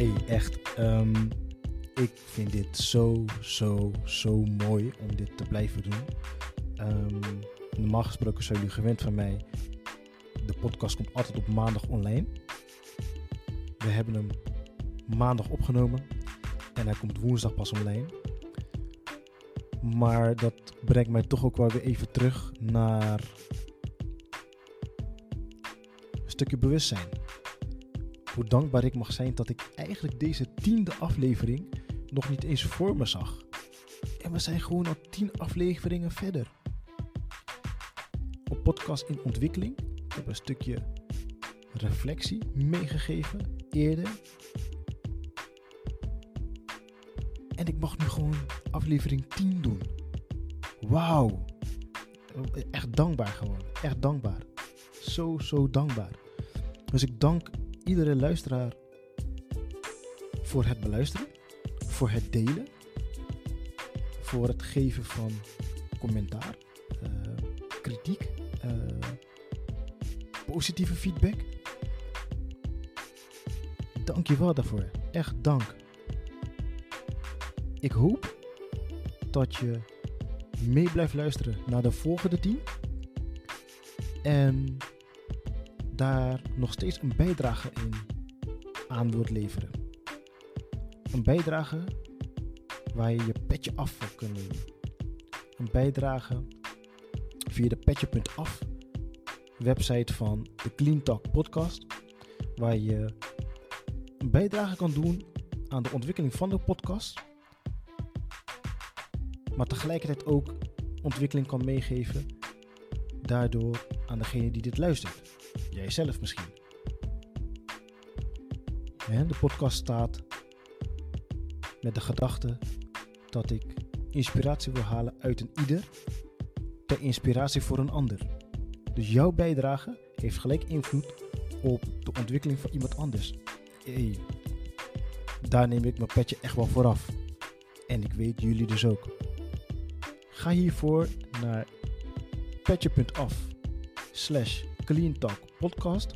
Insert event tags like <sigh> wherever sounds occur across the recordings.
Hey, echt. ehm, ik vind dit zo, zo, zo mooi om dit te blijven doen. Ehm, normaal gesproken zijn jullie gewend van mij. De podcast komt altijd op maandag online. We hebben hem maandag opgenomen en hij komt woensdag pas online. Maar dat brengt mij toch ook wel weer even terug naar een stukje bewustzijn. Hoe dankbaar ik mag zijn dat ik eigenlijk deze tiende aflevering nog niet eens voor me zag. En we zijn gewoon al tien afleveringen verder. Op podcast in ontwikkeling. Ik heb een stukje reflectie meegegeven eerder. En ik mag nu gewoon aflevering 10 doen. Wauw. Echt dankbaar gewoon. Echt dankbaar. Zo, zo dankbaar. Dus ik dank iedere luisteraar voor het beluisteren, voor het delen, voor het geven van commentaar, eh, kritiek, eh, positieve feedback. Dank je wel daarvoor. Echt dank. Ik hoop dat je mee blijft luisteren naar de volgende team. En daar nog steeds een bijdrage in aan wilt leveren. Een bijdrage waar je je petje af voor kunt nemen. Een bijdrage via de petje.af website van de Clean Talk podcast. Waar je een bijdrage kan doen aan de ontwikkeling van de podcast. Maar tegelijkertijd ook ontwikkeling kan meegeven. Daardoor aan degene die dit luistert. Jijzelf misschien. Hè, De podcast staat met de gedachte dat ik inspiratie wil halen uit een ieder ter inspiratie voor een ander. Dus jouw bijdrage heeft gelijk invloed op de ontwikkeling van iemand anders. Hey, daar neem ik mijn petje echt wel vooraf. En ik weet jullie dus ook. Ga hiervoor naar petje.af slash Clean Talk podcast.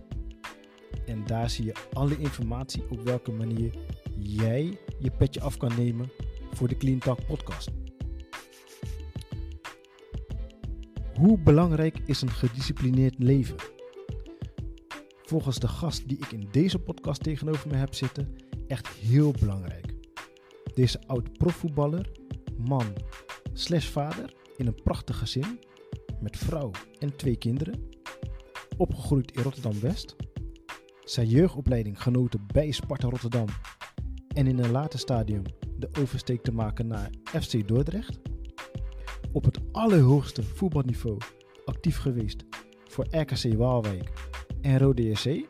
En daar zie je alle informatie op welke manier jij je petje af kan nemen voor de Clean Talk podcast. Hoe belangrijk is een gedisciplineerd leven? Volgens de gast die ik in deze podcast tegenover me heb zitten, echt heel belangrijk. Deze oud-profvoetballer, man slash vader in een prachtig gezin met vrouw en twee kinderen, opgegroeid in Rotterdam-West, zijn jeugdopleiding genoten bij Sparta Rotterdam en in een later stadium de oversteek te maken naar FC Dordrecht, op het allerhoogste voetbalniveau actief geweest voor RKC Waalwijk en Rode JC,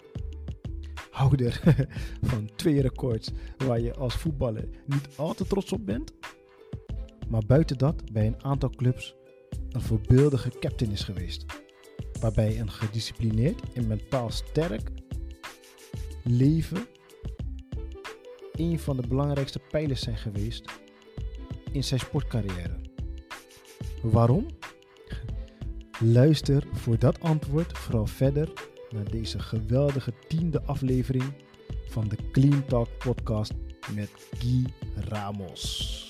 houder <laughs> van twee records waar je als voetballer niet al te trots op bent, maar buiten dat bij een aantal clubs een voorbeeldige captain is geweest, waarbij een gedisciplineerd en mentaal sterk leven een van de belangrijkste pijlers zijn geweest in zijn sportcarrière. Waarom? Luister voor dat antwoord vooral verder naar deze geweldige tiende aflevering van de Clean Talk podcast met Guy Ramos.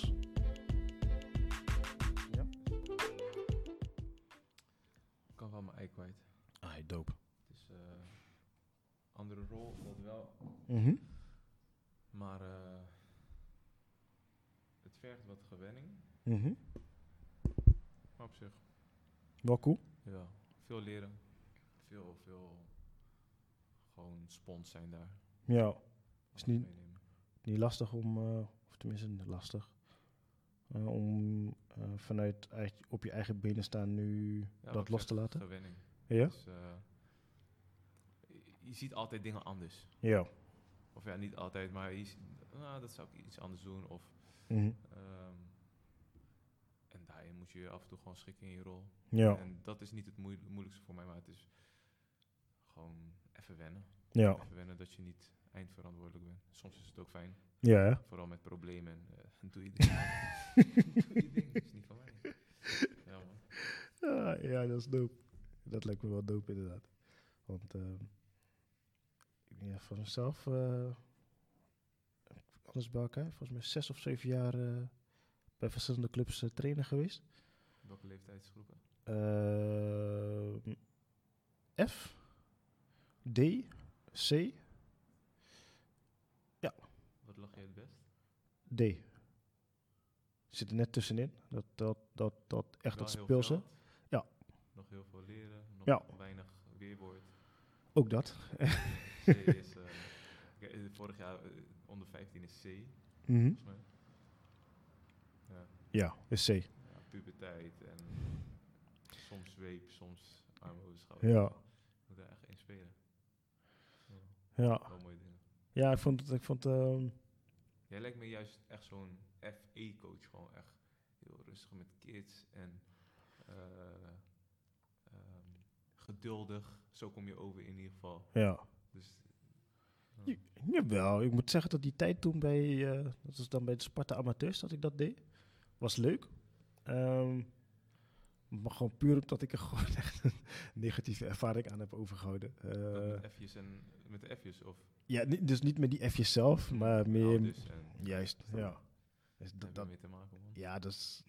Mhm. Maar op zich, Wel cool. ja, veel leren. Veel, veel gewoon spons zijn daar. Ja, Alles Is niet- meenemen. niet lastig om, eh, of tenminste niet lastig, eh, om eh, vanuit eigen- op je eigen benen staan nu Ja, dat los te laten. Gewenning. Ja? Dus, je- ziet altijd dingen anders. Ja. Of ja, niet altijd, maar je nou, dat zou ik iets anders doen. Of, Mhm. ehm, daarin moet je af en toe gewoon schikken in je rol. Ja. En dat is niet het moeil- moeilijkste voor mij, maar het is gewoon even wennen. Ja. Even wennen dat je niet eindverantwoordelijk bent. Soms is het ook fijn, Ja, hè? vooral met problemen. En, eh, <laughs> doe je ding. doe je ding, is niet van mij. Ja, man. Ja, ja, dat is dope. Dat lijkt me wel dope inderdaad. Want eh, ja, van mezelf, eh, alles bij elkaar. Volgens mij zes of zeven jaar eh, bij verschillende clubs eh, trainer geweest. Welke leeftijdsgroepen? Ehm, F, D, C, Wat lag je het best? D. Zit er net tussenin. Dat, dat, dat, dat echt dat speelse. Ja. Nog heel veel leren. Nog Ja. weinig weerwoord. Ook dat. C <laughs> is... eh, eh, vorig jaar eh, onder 15 is C, Mhm. volgens mij. Ja, is C. ja, puberteit en soms zweep, soms arm over de schouder. Ja. Moet er echt in spelen. Ja, Ja, wel mooie dingen. ja ik vond het... Ik vond, ehm, Jij lijkt me juist echt zo'n FE-coach. Gewoon echt heel rustig met kids en eh, ehm, geduldig. Zo kom je over in ieder geval. ja. Dus Ja, Jawel, ik moet zeggen dat die tijd toen bij, eh, dat was dan bij de Sparta Amateurs dat ik dat deed, was leuk. Ehm, maar gewoon puur omdat ik er <laughs> gewoon echt een negatieve ervaring aan heb overgehouden. Eh, met F'jes en met de F'jes of ja, dus niet met die F'jes zelf, maar meer... Juist, ja. Dus dat, dat, te maken man. ja, dat, is,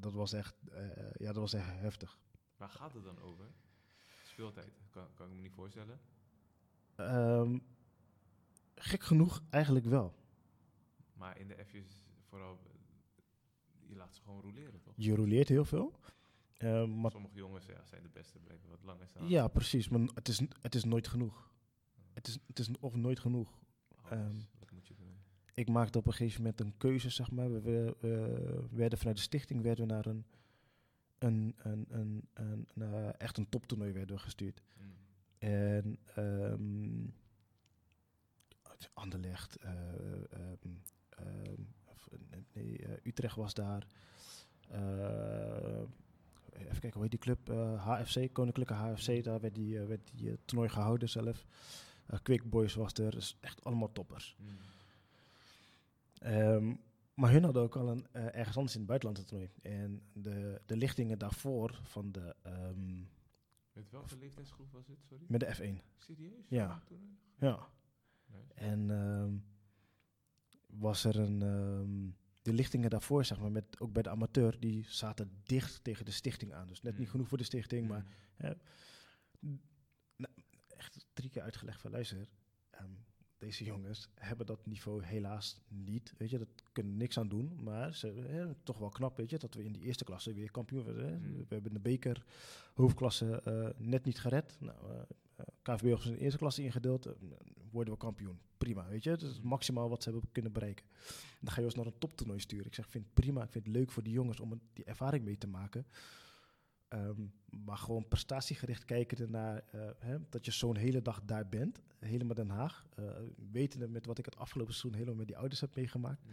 dat was echt, eh, ja, dat was echt heftig. Waar gaat het dan over? Speeltijd, kan, kan ik me niet voorstellen. Ehm, gek genoeg eigenlijk wel. Maar in de F'jes vooral, eh, je laat ze gewoon roleren toch? Je roleert heel veel. Ehm, maar Sommige jongens ja, zijn de beste, blijven wat langer staan. Ja, precies. Maar het is, het is nooit genoeg. Het is, het is of nooit genoeg. Oh, Ehm, wat moet je doen? Ik maakte op een gegeven moment een keuze, zeg maar. We, we, we werden vanuit de stichting werden we naar een, een, een, een, een, naar echt een toptoernooi werden we gestuurd. Mm. En ehm Anderlecht, eh, ehm, of, eh, nee, eh, Utrecht was daar. Eh, even kijken, hoe heet die club? Eh, HFC, Koninklijke HFC, daar werd die, eh, werd die eh, toernooi gehouden zelf. Eh Quick Boys was er, dus echt allemaal toppers. Mm. Ehm, maar hun hadden ook al een, eh, ergens anders in het buitenland een toernooi. En de, de lichtingen daarvoor van de, ehm, Met welke leeftijdsgroep was het, sorry? met de F1. Serieus? Ja. Ja. Nice. En ehm, was er een. ehm, de lichtingen daarvoor, zeg maar, met, ook bij de amateur, die zaten dicht tegen de stichting aan. Dus net niet Mm. genoeg voor de stichting, maar Mm. nou, echt drie keer uitgelegd van luister. ehm, deze jongens hebben dat niveau helaas niet. Weet je, dat kunnen niks aan doen. Maar ze hè, toch wel knap, weet je, dat we in die eerste klasse weer kampioen werden. Hè. Mm. We hebben de beker hoofdklasse eh, net niet gered. Nou, eh, KVB was in de eerste klasse ingedeeld. eh, worden we kampioen. Prima, weet je. Dat is het maximaal wat ze hebben kunnen bereiken. Dan ga je ons naar een toptoernooi sturen. Ik zeg, vind het prima. Ik vind het leuk voor die jongens om die ervaring mee te maken. Ehm, maar gewoon prestatiegericht kijken ernaar, eh, hè, dat je zo'n hele dag daar bent, helemaal Den Haag, eh wetende met wat ik het afgelopen seizoen helemaal met die ouders heb meegemaakt. Mm.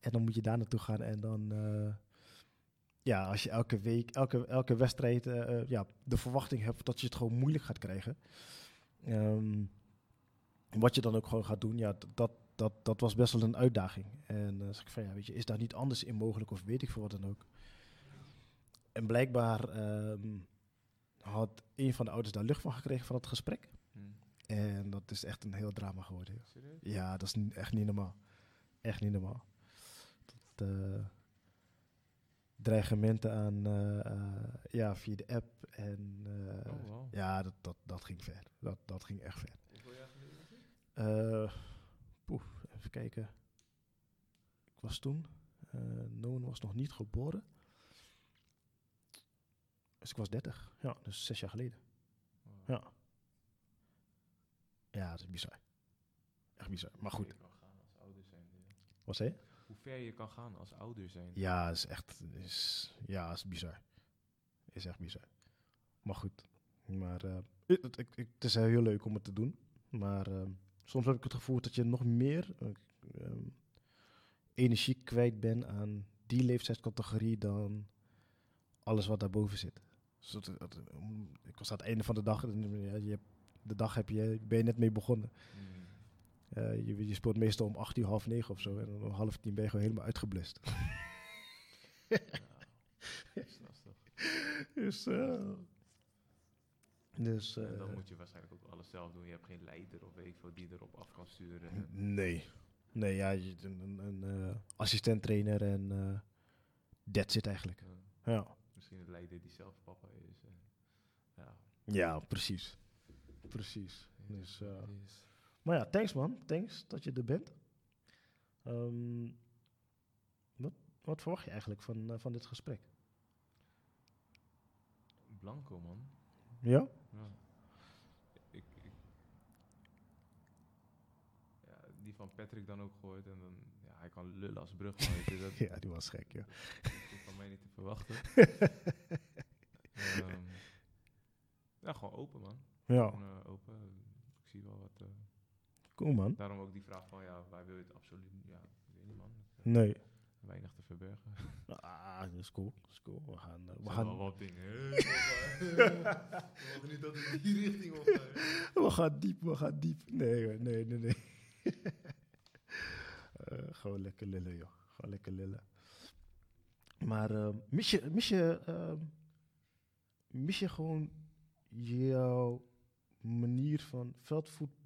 En dan moet je daar naartoe gaan en dan, eh, ja, als je elke week, elke, elke wedstrijd, eh, eh, ja, de verwachting hebt dat je het gewoon moeilijk gaat krijgen. Ehm, wat je dan ook gewoon gaat doen, ja, dat, dat, dat was best wel een uitdaging. En dan zeg ik van, ja, weet je, is daar niet anders in mogelijk of weet ik veel wat dan ook. En blijkbaar ehm, had een van de ouders daar lucht van gekregen van het gesprek. Mm. En dat is echt een heel drama geworden. Serieus? Ja, dat is echt niet normaal. Echt niet normaal. Dat, dreigementen aan, eh, eh, ja, via de app. En eh, Oh, wow. ja, dat, dat, dat ging ver. Dat, dat ging echt ver. Hoeveel jaar geleden was dit? Poeh, even kijken. Ik was toen, Noon was nog niet geboren. Dus ik was 30. Ja, dus zes jaar geleden. Wow. Ja. Ja, dat is bizar. Echt bizar. Maar goed, wat zei je? Hoe ver je kan gaan als ouder zijn. Ja, is echt, is, ja, is bizar. Is echt bizar. Maar goed, maar eh, het, het, ik- ik- het is heel leuk om het te doen. Maar eh, soms heb ik het gevoel dat je nog meer eh, ehm, energie kwijt bent aan die leeftijdscategorie dan alles wat daarboven zit. Dus dat- dat- om- ik was aan het einde van de dag, je de dag heb je, ben je net mee begonnen. Mm. Eh, je, je speelt meestal om acht uur, half negen of zo. En dan om half tien ben je gewoon helemaal uitgeblust. Ja. Dat is lastig. Dus, eh, dus En dan eh, moet je waarschijnlijk ook alles zelf doen. Je hebt geen leider of weet die erop af kan sturen. nee, Nee, ja, je, een, een, een eh, assistent trainer en eh that's it eigenlijk. Ja. Misschien een leider die zelf papa is. ja. ja, precies. Precies. Dus, Maar ja, thanks man. Thanks dat je er bent. Ehm, wat, wat verwacht je eigenlijk van, eh, van dit gesprek? Blanco, man. Ja? Ja. Ik, ik, ja, die van Patrick dan ook gehoord. En dan, ja, hij kan lullen als brugman. weet je, <laughs> dat, Ja, die was gek, ja. dat is van mij niet te verwachten. <laughs> Ehm, ja, gewoon open, man. Ja, Gewoon, eh, open. Ik zie wel wat. eh, cool man. daarom ook die vraag van, ja, waar wil je het absoluut? Ja, ik weet niet, man. Nee. Weinig te verbergen. Ah, dat is cool. Dat is cool. We gaan... eh, we gaan wel wat dingen. <laughs> We mogen niet dat het in die richting op. <laughs> We gaan diep, we gaan diep. Nee, nee, nee, nee. <laughs> Eh, gewoon lekker lullen, joh. Gewoon lekker lullen. Maar eh, mis, je, mis, je, eh, mis je gewoon jouw manier van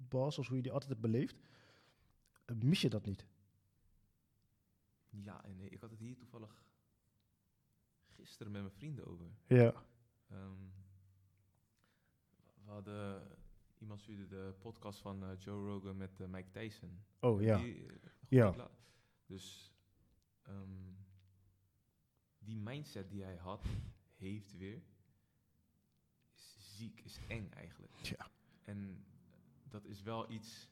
veldvoetbal, zoals hoe je die altijd hebt beleefd? Eh, mis je dat niet? Ja en nee, ik had het hier toevallig gisteren met mijn vrienden over. Ja. Ehm, we hadden, iemand stuurde de podcast van eh, Joe Rogan met eh, Mike Tyson. Oh ja. Die, Ja. Dus ehm, die mindset die hij had, heeft weer, is ziek, is eng eigenlijk. Ja. En dat is wel iets,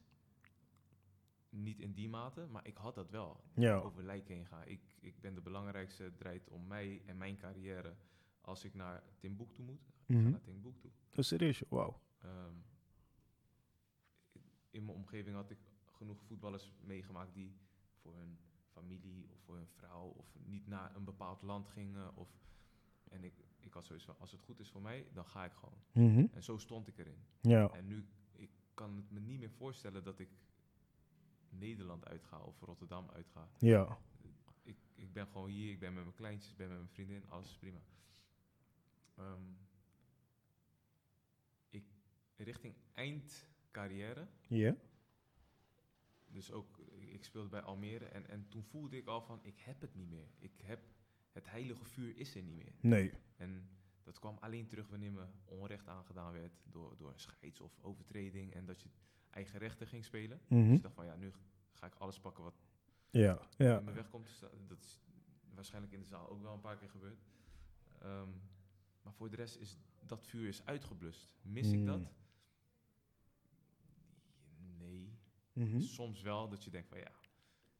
niet in die mate, maar ik had dat wel. Ja. Over lijk heen gaan. Ik, ik ben de belangrijkste, het draait om mij en mijn carrière. Als ik naar Timbuktu moet, ik ga Mhm. naar Timbuktu. Oh, serieus? Wauw. Ehm, in mijn omgeving had ik genoeg voetballers meegemaakt die voor hun familie of voor hun vrouw of niet naar een bepaald land gingen. Of, en ik, ik had zoiets van, als het goed is voor mij, dan ga ik gewoon. Mhm. En zo stond ik erin. Ja. En nu, kan het me niet meer voorstellen dat ik Nederland uitga of Rotterdam uitga. Ja. Ik, ik ben gewoon hier, ik ben met mijn kleintjes, ik ben met mijn vriendin, alles is prima. Ehm, ik, richting eindcarrière, Ja. dus ook, ik speelde bij Almere en, en toen voelde ik al van, ik heb het niet meer. Ik heb, het heilige vuur is er niet meer. Nee. En dat kwam alleen terug wanneer me onrecht aangedaan werd door, door een scheids of overtreding en dat je eigen rechten ging spelen. Mhm. Dus ik dacht van, ja, nu ga ik alles pakken wat Ja. Ja. in mijn weg komt te staan. Dat is waarschijnlijk in de zaal ook wel een paar keer gebeurd. Ehm, maar voor de rest is dat vuur is uitgeblust. Mis ik Mm. dat? Nee. Mhm. Soms wel dat je denkt van ja,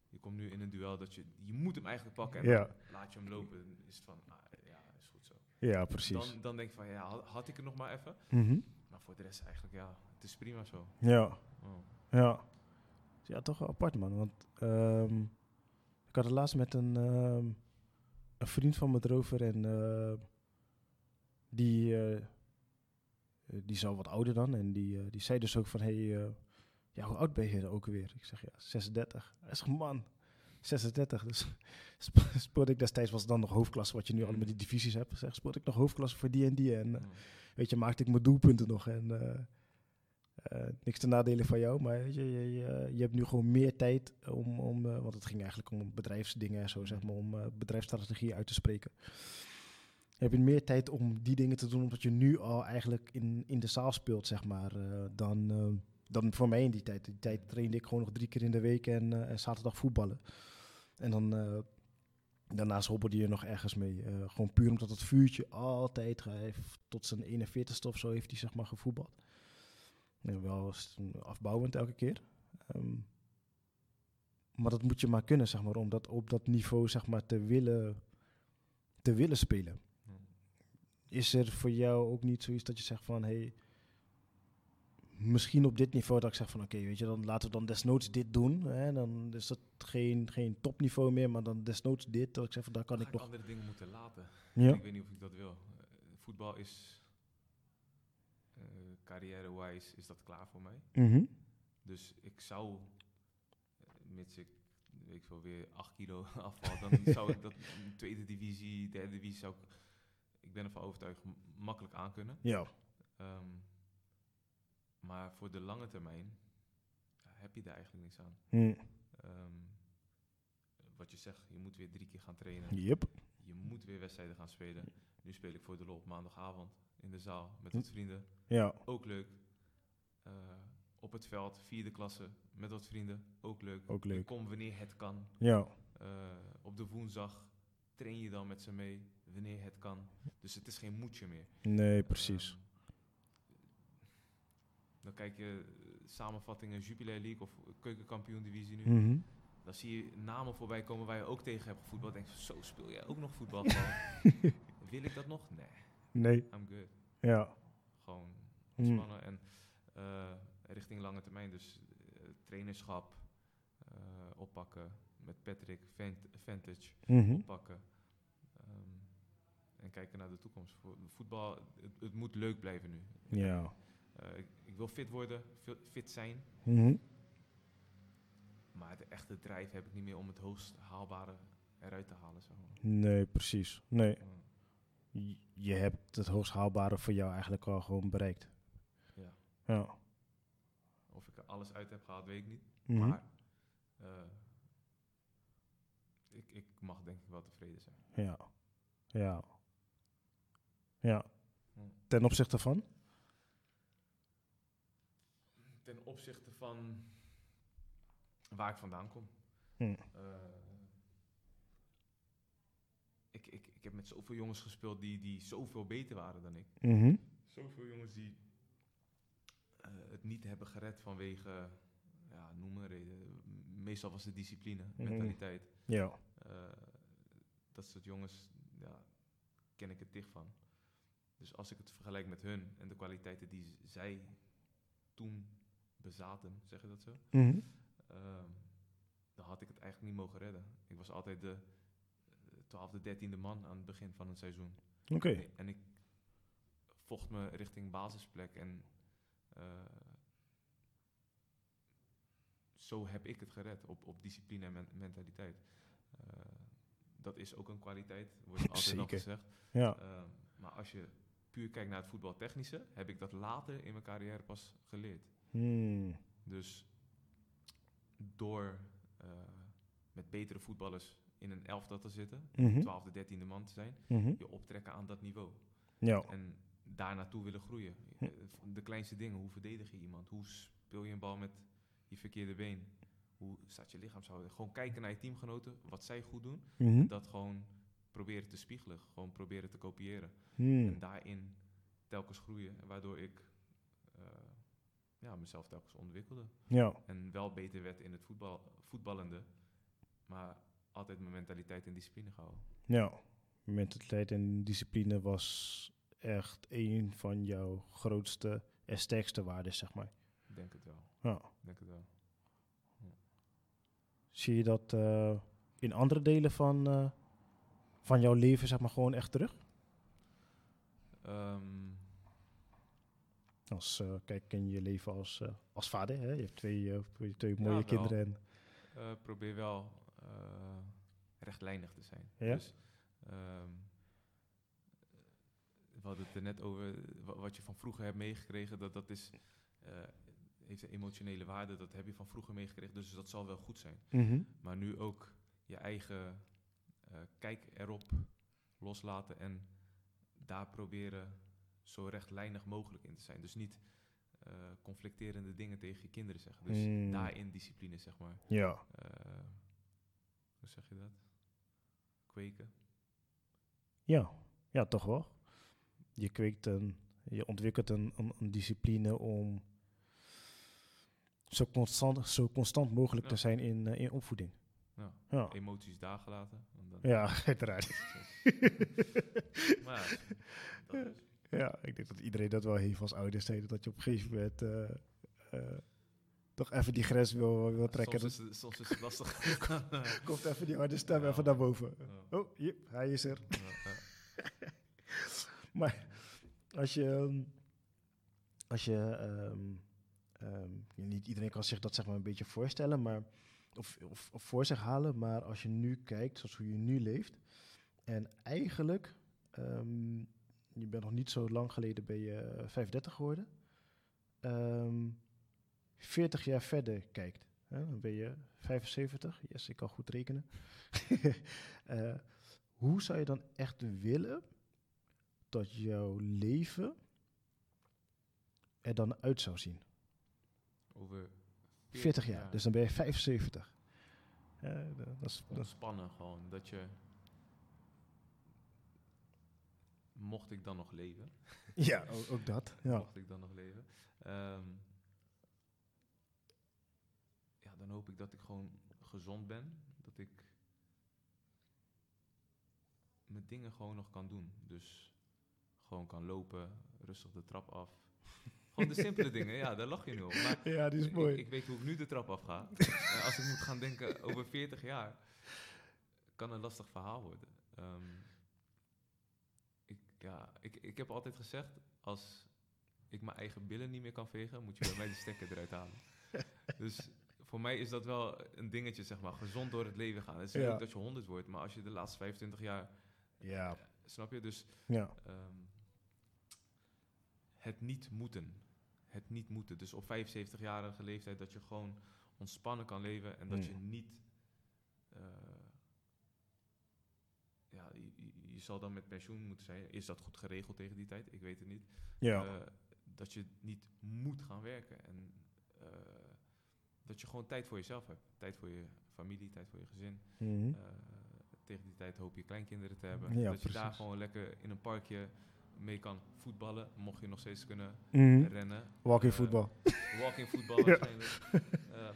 je komt nu in een duel dat je, je moet hem eigenlijk pakken en Ja. laat je hem lopen. Dan is het van, ah, ja, is goed zo. Ja, precies. Dan, dan denk ik van ja, had, had ik het nog maar even. Mhm. Maar voor de rest eigenlijk ja, het is prima zo. Ja. Oh. Ja. Ja, toch wel apart, man. Want ehm, ik had het laatst met een, ehm, een vriend van me erover. En eh, die, eh, die is al wat ouder dan. En die, eh, die zei dus ook van... Hey, ja, hoe oud ben je ook weer? Ik zeg, ja, 36. Hij zegt, man, 36. Dus <laughs> sp- speelde ik destijds, was het dan nog hoofdklasse... wat je nu al met die divisies hebt. Zeg, speelde ik nog hoofdklasse voor die en die. En eh, Oh. weet je, maakte ik mijn doelpunten nog. En eh, eh, niks te nadelen van jou, maar weet je, je, je, je hebt nu gewoon meer tijd om, om want het ging eigenlijk om bedrijfsdingen en zo, zeg maar, om bedrijfsstrategie uit te spreken. Je hebt meer tijd om die dingen te doen, omdat je nu al eigenlijk in, in de zaal speelt, zeg maar, dan, dan voor mij in die tijd. Die tijd trainde ik gewoon nog drie keer in de week en, en zaterdag voetballen. En dan... eh, Daarnaast hobbelde je nog ergens mee. Eh, gewoon puur omdat het vuurtje altijd heeft tot zijn 41ste of zo heeft hij zeg maar gevoetbald. En wel afbouwend elke keer. Ehm, maar dat moet je maar kunnen, zeg maar, om dat op dat niveau zeg maar te willen, te willen spelen. Ja. Is er voor jou ook niet zoiets dat je zegt van, hey, misschien op dit niveau dat ik zeg van, oké, weet je, dan laten we dan desnoods dit doen. Hè, dan is dat geen, geen topniveau meer, maar dan desnoods dit. Dat ik zeg van, daar kan Ga ik nog. andere dingen moeten laten. Ja. Ik weet niet of ik dat wil. Eh, voetbal is, eh, carrière-wise, is dat klaar voor mij. Mhm. Dus ik zou, eh, mits ik, weet ik veel, weer 8 kilo <laughs> afval, dan <laughs> zou ik dat in tweede divisie, derde divisie, zou ik, ik ben ervan overtuigd, makkelijk aankunnen. Ja. Ehm, maar voor de lange termijn heb je daar eigenlijk niks aan. Hm. ehm, wat je zegt, je moet weer drie keer gaan trainen. Yep. Je moet weer wedstrijden gaan spelen. Nu speel ik voor de lol op maandagavond in de zaal met wat vrienden. Ja. Ook leuk. Eh, op het veld, vierde klasse, met wat vrienden. Ook leuk. Ook leuk. komt wanneer het kan. Ja. Eh, op de woensdag train je dan met ze mee, wanneer het kan. Dus het is geen moedje meer. Nee, precies. Ehm, dan kijk je eh, samenvattingen Jupiler League of keukenkampioen divisie nu. Mhm. Dan zie je namen voorbij komen waar je ook tegen hebt gevoetbald. Denk je, zo speel jij ook nog voetbal. <laughs> Wil ik dat nog? Nee, Nee. I'm good. Ja. Gewoon Mm. ontspannen en eh, richting lange termijn. Dus eh, trainerschap eh, oppakken met Patrick, Vent- Vantage Mhm. oppakken. Ehm, en kijken naar de toekomst. Voor voetbal, het, het moet leuk blijven nu. Ja. Ik, ik wil fit worden, fi- fit zijn. Mhm. Maar de echte drijf heb ik niet meer om het hoogst haalbare eruit te halen. Zeg maar. Nee, precies. Nee. Ja. Je- hebt het hoogst haalbare voor jou eigenlijk al gewoon bereikt. Ja. Ja. Of ik er alles uit heb gehaald, weet ik niet. Mhm. Maar eh, ik, ik mag denk ik wel tevreden zijn. Ja. Ja. Ja. Ten opzichte van? Ten opzichte van waar ik vandaan kom. Hm. Eh, ik, ik, ik heb met zoveel jongens gespeeld die, die zoveel beter waren dan ik. Mhm. Zoveel jongens die eh, het niet hebben gered vanwege, ja, noem maar reden. Meestal was het discipline, Mhm. mentaliteit. Ja. Eh, dat soort jongens, ja, ken ik het dicht van. Dus als ik het vergelijk met hun en de kwaliteiten die zij toen bezaten, zeg je dat zo? Mhm. Ehm, dan had ik het eigenlijk niet mogen redden. Ik was altijd de eh, twaalfde, dertiende man aan het begin van een seizoen. Oké. En, en ik vocht me richting basisplek en eh, zo heb ik het gered op, op discipline en men- mentaliteit. Eh, dat is ook een kwaliteit, wordt <laughs> altijd nog Zeker. gezegd. Ja. Ehm, maar als je puur kijkt naar het voetbaltechnische, heb ik dat later in mijn carrière pas geleerd. Hmm. Dus door eh, met betere voetballers in een elftal te zitten, Mhm. twaalfde, dertiende man te zijn, Mhm. je optrekken aan dat niveau. Ja. En daar naartoe willen groeien. Hm. Eh, De kleinste dingen, hoe verdedig je iemand? Hoe speel je een bal met je verkeerde been? Hoe staat je lichaamshouding? Gewoon kijken naar je teamgenoten, wat zij goed doen. Mhm. Dat gewoon proberen te spiegelen, gewoon proberen te kopiëren. Hmm. En daarin telkens groeien, waardoor ik ja, mezelf telkens ontwikkelde. Ja. En wel beter werd in het voetbal, voetballende, maar altijd mijn mentaliteit en discipline gehouden. Ja. Mentaliteit en discipline was echt een van jouw grootste en sterkste waarden, zeg maar. Ik denk het wel. Ja. Denk het wel. Zie je dat eh, in andere delen van, eh, van jouw leven, zeg maar, gewoon echt terug? Ehm, Als, eh, kijk, in je leven als, eh, als vader, hè? je hebt twee, eh, twee- mooie kinderen. En, probeer wel rechtlijnig te zijn. Ja? Dus, ehm, we hadden het er net over, wa- wat je van vroeger hebt meegekregen, dat, dat is, heeft een emotionele waarde, dat heb je van vroeger meegekregen, dus dat zal wel goed zijn. Mhm. Maar nu ook je eigen kijk erop loslaten en daar proberen zo rechtlijnig mogelijk in te zijn. Dus niet eh, conflicterende dingen tegen je kinderen zeggen. Dus Mm. daarin discipline, zeg maar. Ja. Eh, hoe zeg je dat? Kweken. ja, ja, toch wel. Je kweekt een, je ontwikkelt een, een, een discipline om zo constant, zo constant mogelijk te zijn in, eh, in opvoeding. Ja. Ja, Emoties daar gelaten. en dan- ja uiteraard. <laughs> Maar ja, dat is. Ja, ik denk dat iedereen dat wel heeft als ouders. hè, Dat je op een gegeven moment eh, eh, toch even die grens wil, wil trekken. Soms is, het, soms is het lastig. <laughs> <laughs> Komt even die harde stem Ja. even naar boven. Ja. Oh, jep, hij is er. Ja. <laughs> Maar als je, ehm, als je, ehm, ehm, niet iedereen kan zich dat zeg maar een beetje voorstellen, maar, of, of, of voor zich halen, maar als je nu kijkt, zoals hoe je nu leeft, en eigenlijk, je bent nog niet zo lang geleden ben je eh, 35 geworden, ehm 40 jaar verder kijkt, Hè, dan ben je 75. Yes, ik kan goed rekenen. <laughs> Eh, hoe zou je dan echt willen dat jouw leven er dan uit zou zien? Over 40 jaar. Dus dan ben je 75. Eh, dat is, dat is, gewoon. Dat je... Mocht ik dan nog leven. <laughs> ja, ook, ook dat. Ja. Mocht ik dan nog leven. ehm, ja, dan hoop ik dat ik gewoon gezond ben. Dat ik mijn dingen gewoon nog kan doen. Dus gewoon kan lopen, rustig de trap af. Gewoon de simpele <laughs> dingen, ja, daar lach je nu op. Maar ja, die is mooi. Ik, ik weet hoe ik nu de trap afga. <laughs> En als ik moet gaan denken over 40 jaar, kan een lastig verhaal worden. Ehm, ja, ik, ik heb altijd gezegd, als ik mijn eigen billen niet meer kan vegen, moet je bij mij de stekker eruit halen. <laughs> Dus voor mij is dat wel een dingetje, zeg maar, gezond door het leven gaan. Het is Ja. leuk dat je 100 wordt, maar als je de laatste 25 jaar, ja, snap je? Dus ja. Ehm, het niet moeten. Het niet moeten. Dus op 75-jarige leeftijd dat je gewoon ontspannen kan leven en dat Mm. je niet. eh, ja, je, zal dan met pensioen moeten zijn. Is dat goed geregeld tegen die tijd? Ik weet het niet. ja. Eh, dat je niet moet gaan werken. En eh, dat je gewoon tijd voor jezelf hebt. Tijd voor je familie, tijd voor je gezin. Mhm. Eh, tegen die tijd hoop je kleinkinderen te hebben. Ja, dat je daar gewoon lekker in een parkje mee kan voetballen. Mocht je nog steeds kunnen Mhm. rennen. Walking voetbal. <laughs> Walking voetbal Ja. waarschijnlijk.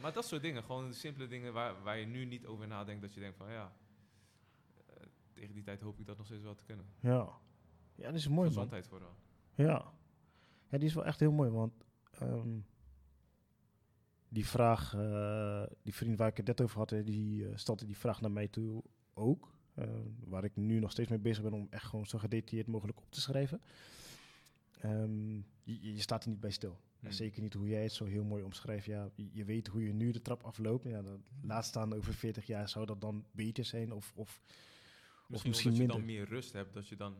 Maar dat soort dingen. Gewoon simpele dingen waar, waar je nu niet over nadenkt. Dat je denkt van ja, tegen die tijd hoop ik dat nog steeds wel te kunnen. Ja. Ja, dat is mooi, man. Gezondheid vooral. Ja. ja, die is wel echt heel mooi, want ehm, die vraag, eh, die vriend waar ik het net over had, die eh, stelde die vraag naar mij toe ook. eh, waar ik nu nog steeds mee bezig ben om echt gewoon zo gedetailleerd mogelijk op te schrijven. Ehm, je, je staat er niet bij stil. Hmm. Zeker niet hoe jij het zo heel mooi omschrijft. Ja, je, je weet hoe je nu de trap afloopt. Ja, laat staan over 40 jaar zou dat dan beter zijn of, of, Misschien, misschien omdat je dan meer rust hebt. Dat je dan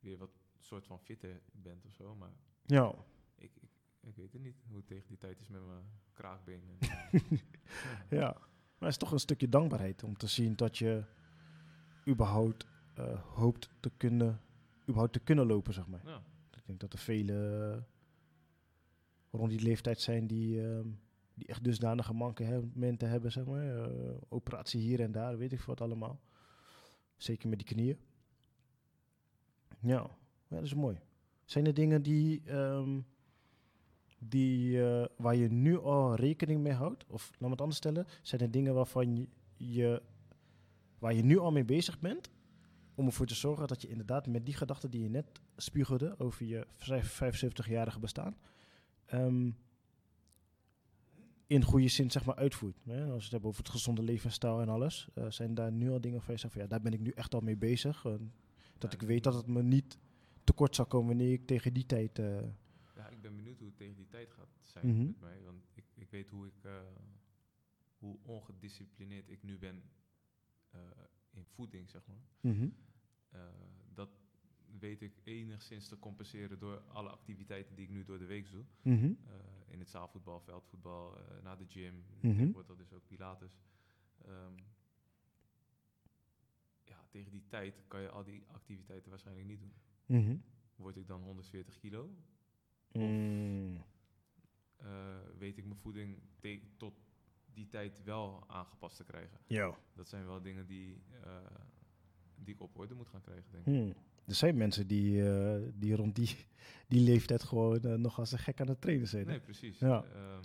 weer wat soort van fitter bent of zo. Maar ja. ik, ik, ik weet het niet hoe het tegen die tijd is met mijn kraakbeen. En, <laughs> Ja, maar het is toch een stukje dankbaarheid om te zien dat je überhaupt eh, hoopt te kunnen, überhaupt te kunnen lopen, zeg maar. ja. Ik denk dat er vele rond die leeftijd zijn die, ehm, die echt dusdanige mankementen hebben, zeg maar. Eh, operatie hier en daar, weet ik wat allemaal. Zeker met die knieën. Ja, ja dat is mooi. Zijn er dingen die, ehm, die, eh, waar je nu al rekening mee houdt? Of laat me het anders stellen. Zijn er dingen waarvan je, waar je nu al mee bezig bent? Om ervoor te zorgen dat je inderdaad met die gedachten die je net spiegelde over je vijf- 75-jarige bestaan, ehm, in goede zin zeg maar uitvoert. Hè? Als we het hebben over het gezonde levensstijl en alles, eh, zijn daar nu al dingen van je zegt van ja, daar ben ik nu echt al mee bezig. Dat Ja, ik weet dat het me niet tekort zal komen wanneer ik tegen die tijd. eh, Ja, ik ben benieuwd hoe het tegen die tijd gaat zijn Mhm. met mij. Want ik, ik weet hoe ik, eh, hoe ongedisciplineerd ik nu ben in voeding, zeg maar. mhm. Dat weet ik enigszins te compenseren door alle activiteiten die ik nu door de week doe. Mhm. In het zaalvoetbal, veldvoetbal, eh, naar de gym. Mhm. Tegenwoordig dat is ook Pilates. Ehm, ja, tegen die tijd kan je al die activiteiten waarschijnlijk niet doen. Mhm. Word ik dan 140 kilo? Mm. eh, weet ik mijn voeding tot die tijd wel aangepast te krijgen. Ja. Dat zijn wel dingen die, eh, die ik op orde moet gaan krijgen, denk ik. Er zijn mensen die, eh, die rond die, die leeftijd gewoon eh, nog als een gek aan het trainen zijn. Nee, precies. Ja. Ehm,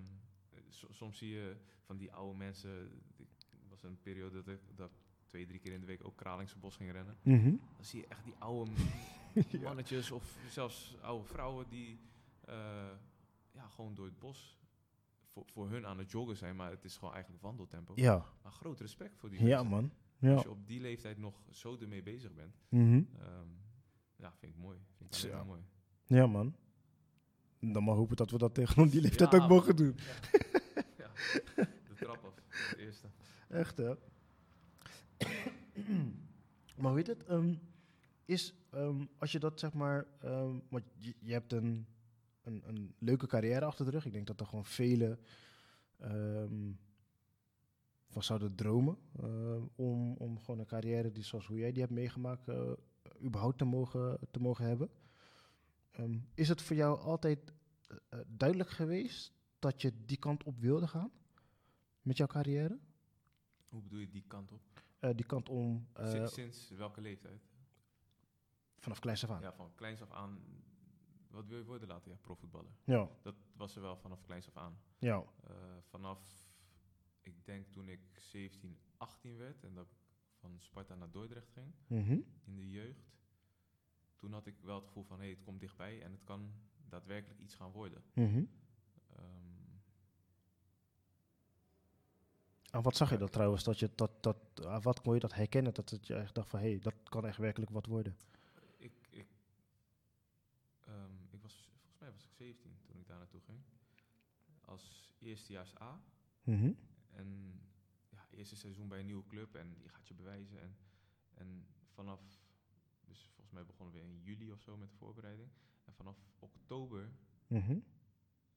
so- soms zie je van die oude mensen. Ik was een periode dat ik dat twee, drie keer in de week ook Kralingse bos ging rennen. Mhm. Dan zie je echt die oude <laughs> Ja. mannetjes of zelfs oude vrouwen die eh, ja, gewoon door het bos voor, voor hun aan het joggen zijn. Maar het is gewoon eigenlijk wandeltempo. Ja, Maar groot respect voor die ja mensen. man. Als Ja. je op die leeftijd nog zo ermee bezig bent. Mhm. ehm, ja, vind ik mooi. Vind ik maar mooi. ja man. Dan maar hopen dat we dat tegen die leeftijd Ja, ook mogen doen. Ja, de trap af. Het eerste. Echt hè? maar weet het, ehm, is ehm, als je dat zeg maar, ehm, want je, je hebt een, een, een leuke carrière achter de rug. Ik denk dat er gewoon vele van zouden dromen om, om gewoon een carrière die zoals hoe jij die hebt meegemaakt, eh, überhaupt te mogen, te mogen hebben. Ehm, is het voor jou altijd eh, eh, duidelijk geweest dat je die kant op wilde gaan met jouw carrière? Hoe bedoel je die kant op? Eh, die kant om Sinds, sinds welke leeftijd? vanaf kleins af aan. Ja, van kleins af aan. Wat wil je worden later? Ja, profvoetballer. Ja, Dat was er wel vanaf kleins af aan. ja. Vanaf, ik denk toen ik 17, 18 werd en dat van Sparta naar Dordrecht ging Mhm. in de jeugd. Toen had ik wel het gevoel van, hé, hey, het komt dichtbij en het kan daadwerkelijk iets gaan worden. Ehm, Aan wat zag je dat trouwens? Dat je dat, dat, aan wat kon je dat herkennen? Dat het je echt dacht van hé, hey, dat kan echt werkelijk wat worden. ik, ik, ehm, ik was, volgens mij was ik 17 toen ik daar naartoe ging. Als eerstejaars A. Mhm. En eerste seizoen bij een nieuwe club en je gaat je bewijzen. En, en vanaf, dus volgens mij begonnen we in juli of zo met de voorbereiding. En vanaf oktober Mhm.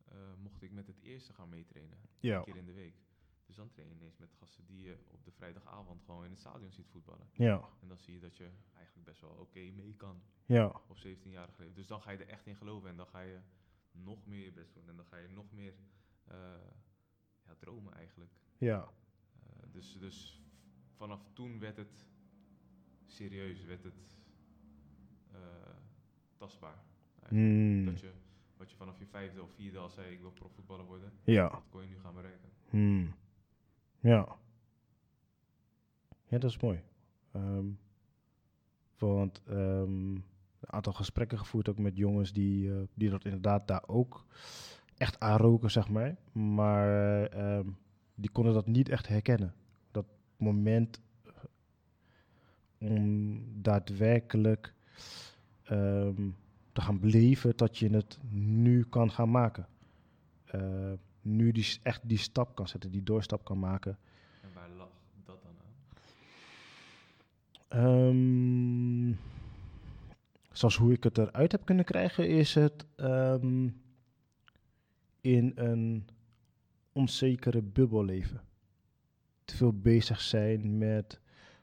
eh, mocht ik met het eerste gaan meetrainen. Ja. Een keer in de week. Dus dan train je ineens met gasten die je op de vrijdagavond gewoon in het stadion ziet voetballen. Ja, En dan zie je dat je eigenlijk best wel oké mee kan ja, op 17-jarige leeftijd. Dus dan ga je er echt in geloven en dan ga je nog meer je best doen. En dan ga je nog meer eh, ja, dromen eigenlijk. ja. Dus, dus vanaf toen werd het serieus, werd het eh, tastbaar. Hmm. Dat je, wat je vanaf je vijfde of vierde al zei, ik wil profvoetballer worden, Ja. dat kon je nu gaan bereiken. Hmm. Ja. Ja, dat is mooi. Ehm, want ehm, een aantal gesprekken gevoerd ook met jongens die, eh, die dat inderdaad daar ook echt aanroken, zeg maar. Maar ehm, die konden dat niet echt herkennen. Moment om daadwerkelijk ehm, te gaan beleven dat je het nu kan gaan maken. Eh, nu die, echt die stap kan zetten, die doorstap kan maken. En waar lag dat dan aan? Ehm, zoals hoe ik het eruit heb kunnen krijgen, is het ehm, in een onzekere bubbel leven. Te veel bezig zijn met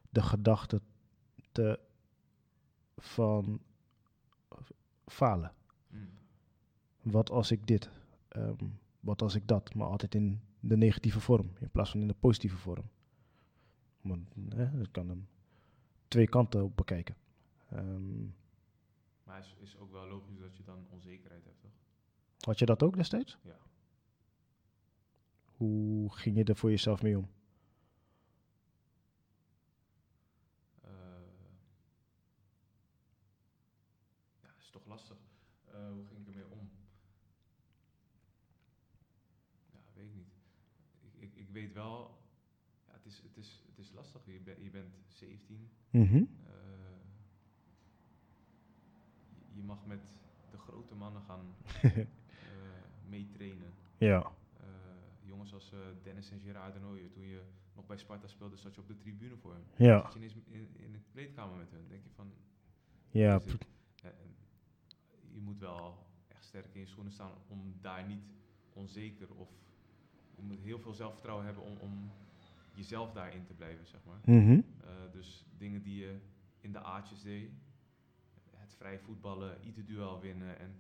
de gedachte te, van falen. Mm. Wat als ik dit? Ehm, wat als ik dat? Maar altijd in de negatieve vorm in plaats van in de positieve vorm. Want eh, ik kan hem twee kanten op bekijken. Ehm, Maar het is, is ook wel logisch dat je dan onzekerheid hebt, toch? had je dat ook destijds? Ja. Hoe ging je er voor jezelf mee om? Eh, ja, is toch lastig. Eh, hoe ging ik ermee om? Ja, weet ik niet. Ik, ik, ik weet wel, ja, het, is, het, is, het is lastig. Je, ben- je bent 17. Mhm. eh, je- je mag met de grote mannen gaan <laughs> eh, meetrainen. Ja, Eh, jongens als Dennis en Gerard de Nooijer, toen je nog bij Sparta speelde, zat je op de tribune voor hem. ja, Zat je ineens in, in de kleedkamer met hun, denk je van... ja. dit? Je moet wel echt sterk in je schoenen staan om daar niet onzeker of... Je moet heel veel zelfvertrouwen hebben om, om jezelf daarin te blijven, zeg maar. Mhm. Eh, dus dingen die je in de aatjes deed, het vrij voetballen, ieder duel winnen en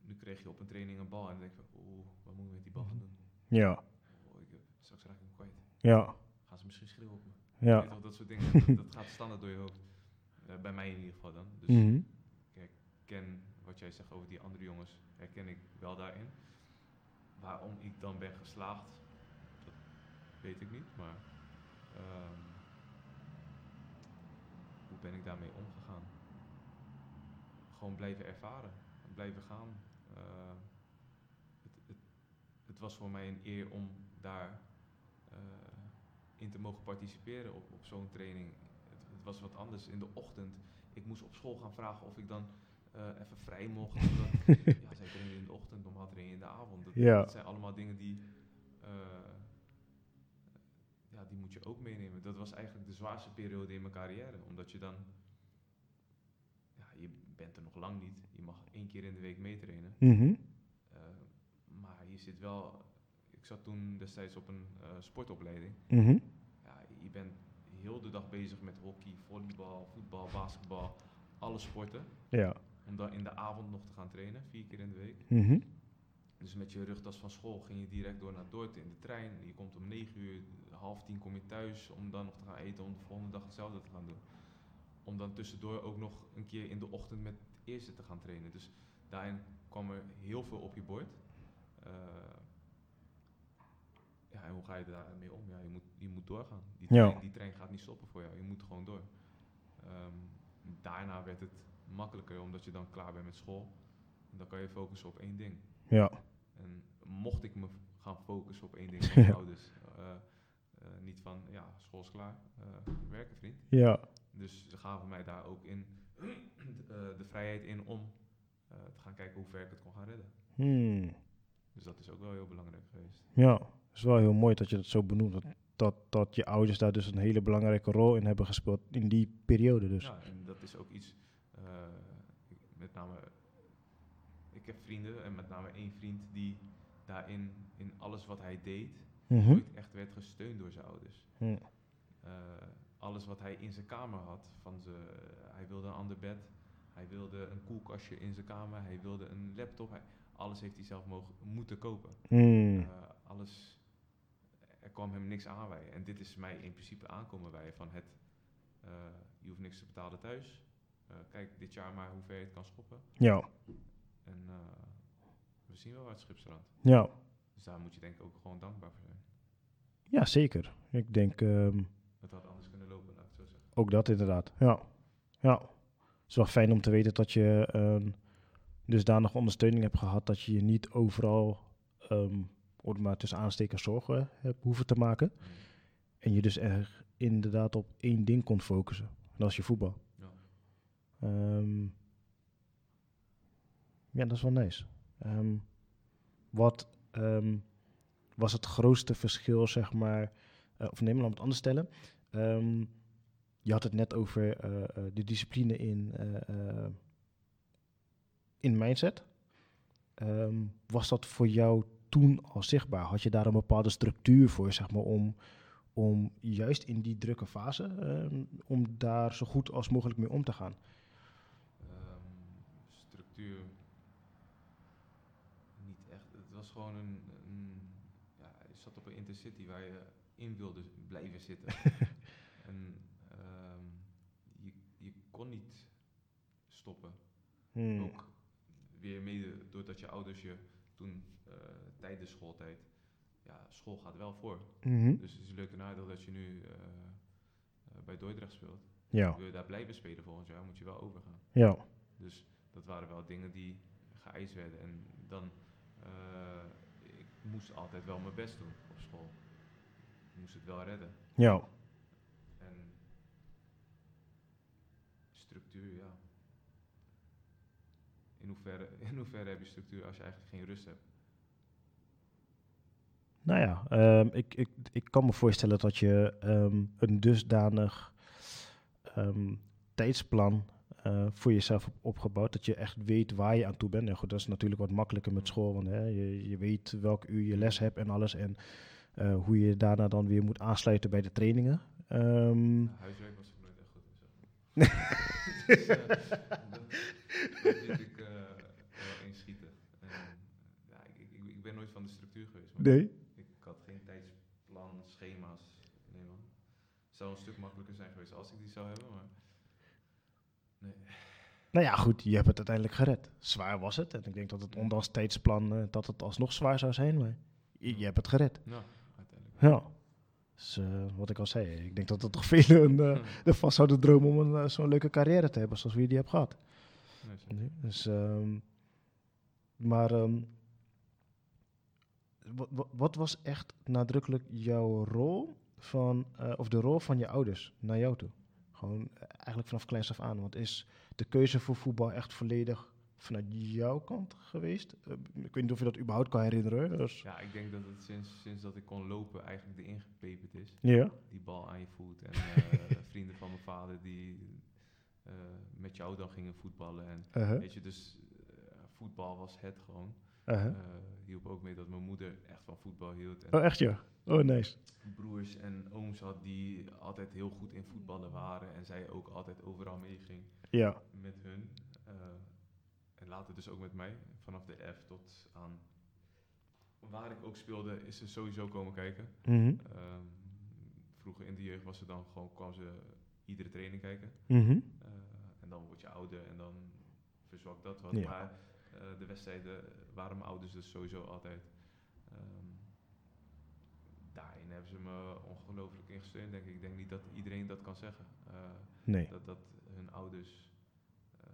nu kreeg je op een training een bal en dan denk je van, oeh, wat moet ik met die bal gaan doen? Ja, Oh, ik, straks raak ik hem kwijt. ja, Gaan ze misschien schreeuwen op me? ja. Dat soort dingen, dat, dat gaat standaard door je hoofd. Eh, bij mij in ieder geval dan. Dus Mhm. ik ken wat jij zegt over die andere jongens, herken ik wel daarin. Waarom ik dan ben geslaagd, dat weet ik niet, maar ehm, hoe ben ik daarmee omgegaan? Gewoon blijven ervaren, blijven gaan. Eh, het, het, het was voor mij een eer om daar eh, in te mogen participeren op, op zo'n training. Het was wat anders in de ochtend. Ik moest op school gaan vragen of ik dan eh, even vrij mocht. <laughs> Omdat, ja, zij trainen in de ochtend, normaal trainen in de avond. Dat, Ja. dat zijn allemaal dingen die, eh, ja, die moet je ook meenemen. Dat was eigenlijk de zwaarste periode in mijn carrière. Omdat je dan, ja, je bent er nog lang niet. Je mag één keer in de week meetrainen. Eh, maar je zit wel, ik zat toen destijds op een sportopleiding. Mhm. Ja, je bent heel de dag bezig met hockey, volleybal, voetbal, basketbal, alle sporten. Ja. Om dan in de avond nog te gaan trainen, vier keer in de week. Mhm. Dus met je rugtas van school ging je direct door naar Dordt in de trein. Je komt om 9 uur, half tien kom je thuis om dan nog te gaan eten, om de volgende dag hetzelfde te gaan doen. Om dan tussendoor ook nog een keer in de ochtend met het eerste te gaan trainen. Dus daarin kwam er heel veel op je bord. Eh, ja, en hoe ga je daarmee om? Ja, je moet, je moet doorgaan. Die Ja. trein, die trein gaat niet stoppen voor jou. Je moet gewoon door. Ehm, daarna werd het makkelijker, omdat je dan klaar bent met school. En dan kan je focussen op één ding. Ja. En mocht ik me gaan focussen op één ding van <laughs> mijn ouders. eh, eh, niet van, ja, school is klaar, eh, werken vriend. Ja. Dus ze gaven mij daar ook in <clears throat> eh, de vrijheid in om te gaan kijken hoe ver ik het kon gaan redden. Hmm. Dus dat is ook wel heel belangrijk geweest. Ja. Het is wel heel mooi dat je dat zo benoemt. Dat, dat, dat je ouders daar dus een hele belangrijke rol in hebben gespeeld in die periode dus. Ja, en dat is ook iets, met name, ik heb vrienden en met name één vriend die daarin, in alles wat hij deed, Mhm. nooit echt werd gesteund door zijn ouders. Eh, alles wat hij in zijn kamer had, van ze, hij wilde een ander bed, hij wilde een koelkastje in zijn kamer, hij wilde een laptop, hij, alles heeft hij zelf mogen, moeten kopen. Hmm. Eh, alles, er kwam hem niks aanwijden. En dit is mij in principe aankomen wij van het, eh, je hoeft niks te betalen thuis. Eh, kijk dit jaar maar hoe ver je het kan schoppen. Ja. En eh, we zien wel waar het schip strandt. Ja. Dus daar moet je denk ik ook gewoon dankbaar voor zijn. Ja, zeker. Ik denk ehm, Het had anders kunnen lopen, laat ik zo zeggen. ook dat inderdaad. Ja. Ja. Het is wel fijn om te weten dat je ehm dusdanig ondersteuning hebt gehad dat je je niet overal, ehm om maar tussen aanstekers zorgen hebt hoeven te maken. Mm. En je dus er inderdaad op één ding kon focussen. En dat is je voetbal. Ehm, ja, dat is wel nice. Ehm, wat ehm, was het grootste verschil, zeg maar... eh, of neem maar het anders stellen. Je had het net over eh, eh, de discipline in, in mindset. Was dat voor jou toen al zichtbaar? Had je daar een bepaalde structuur voor, zeg maar, om, om juist in die drukke fase, om daar zo goed als mogelijk mee om te gaan? Structuur. Niet echt. Het was gewoon een. een ja, je zat op een intercity waar je in wilde blijven zitten. <laughs> en ehm, je, je kon niet stoppen. Hmm. Ook weer mede doordat je ouders je toen eh, tijdens schooltijd. Ja, school gaat wel voor. Mhm. Dus het is een leuke nadeel dat je nu eh, eh, bij Dordrecht speelt. Ja, Wil je daar blijven spelen volgend jaar, moet je wel overgaan. ja, Dus dat waren wel dingen die geëist werden. En dan, eh, ik moest altijd wel mijn best doen op school. Ik moest het wel redden. ja. En structuur, ja. In hoeverre, <laughs> in hoeverre heb je structuur als je eigenlijk geen rust hebt? Nou ja, ehm, ik, ik, ik kan me voorstellen dat je ehm, een dusdanig ehm, tijdsplan eh, voor jezelf opgebouwd, dat je echt weet waar je aan toe bent. En goed, dat is natuurlijk wat makkelijker met school, want hè, je, je weet welk uur je les hebt en alles. En eh, hoe je daarna dan weer moet aansluiten bij de trainingen. Ehm, huiswerk was ik nooit echt goed in, zeg dus, <laughs> eh, dat, dat vind ik eh, wel inschieten. En, ja, ik, ik, ik ben nooit van de structuur geweest. Nee. Ik had geen tijdsplan, schema's. Nee man. Het zou een stuk makkelijker zijn geweest als ik die zou hebben. Nou ja, goed, je hebt het uiteindelijk gered. Zwaar was het. En ik denk dat het ondanks tijdsplan, eh, dat het alsnog zwaar zou zijn, maar je, je hebt het gered. Nou, uiteindelijk. Ja. Dus eh, wat ik al zei, ik denk dat er toch <laughs> velen eh, ervan zouden dromen om een, zo'n leuke carrière te hebben zoals wie die hebt gehad. Nee, Dus, ehm, maar ehm, wat, was echt nadrukkelijk jouw rol van, of de rol van je ouders naar jou toe? Gewoon eigenlijk vanaf kleins af aan. Want is de keuze voor voetbal echt volledig vanuit jouw kant geweest? Eh, ik weet niet of je dat überhaupt kan herinneren. Dus, Ja, ik denk dat het sinds, sinds dat ik kon lopen eigenlijk erin gepeperd is. ja. Die bal aan je voet. En eh, <laughs> vrienden van mijn vader die eh, met jou dan gingen voetballen. En Uh-huh. weet je, dus voetbal was het gewoon. Uh-huh. Eh, hielp ook mee dat mijn moeder echt van voetbal hield. En Oh, echt ja? Oh, nice. broers en ooms had die altijd heel goed in voetballen waren. En zij ook altijd overal meeging Ja. met hun. Eh, en later dus ook met mij. Vanaf de F tot aan waar ik ook speelde, is ze sowieso komen kijken. Mhm. Ehm, vroeger in de jeugd was ze dan gewoon, kwam ze iedere training kijken. Mhm. Eh, en dan word je ouder en dan verzwakt dat wat. Ja. Maar de wedstrijden waren mijn ouders dus sowieso altijd. ehm, daarin hebben ze me ongelooflijk in gesteund, denk ik. Ik denk niet dat iedereen dat kan zeggen. Eh, Nee. dat, dat hun ouders eh,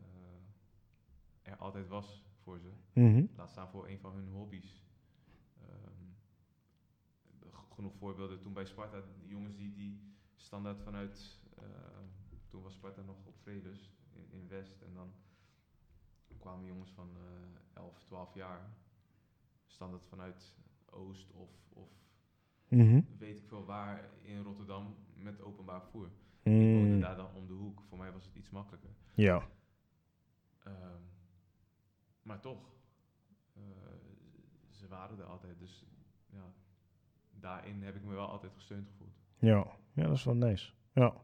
er altijd was voor ze. Mhm. Laat staan voor een van hun hobby's. Ehm, genoeg voorbeelden toen bij Sparta. Jongens die, die standaard vanuit... eh, toen was Sparta nog op Vredes in, in West. En dan kwamen jongens van eh 11, 12 jaar. Standaard vanuit Oost of, of Mhm. weet ik veel waar in Rotterdam met openbaar vervoer. Ik woonde Mm. daar dan om de hoek. Voor mij was het iets makkelijker. Ja. Ehm, maar toch, eh, ze waren er altijd. Dus ja, daarin heb ik me wel altijd gesteund gevoeld. Ja. Ja, dat is wel nice. Ja.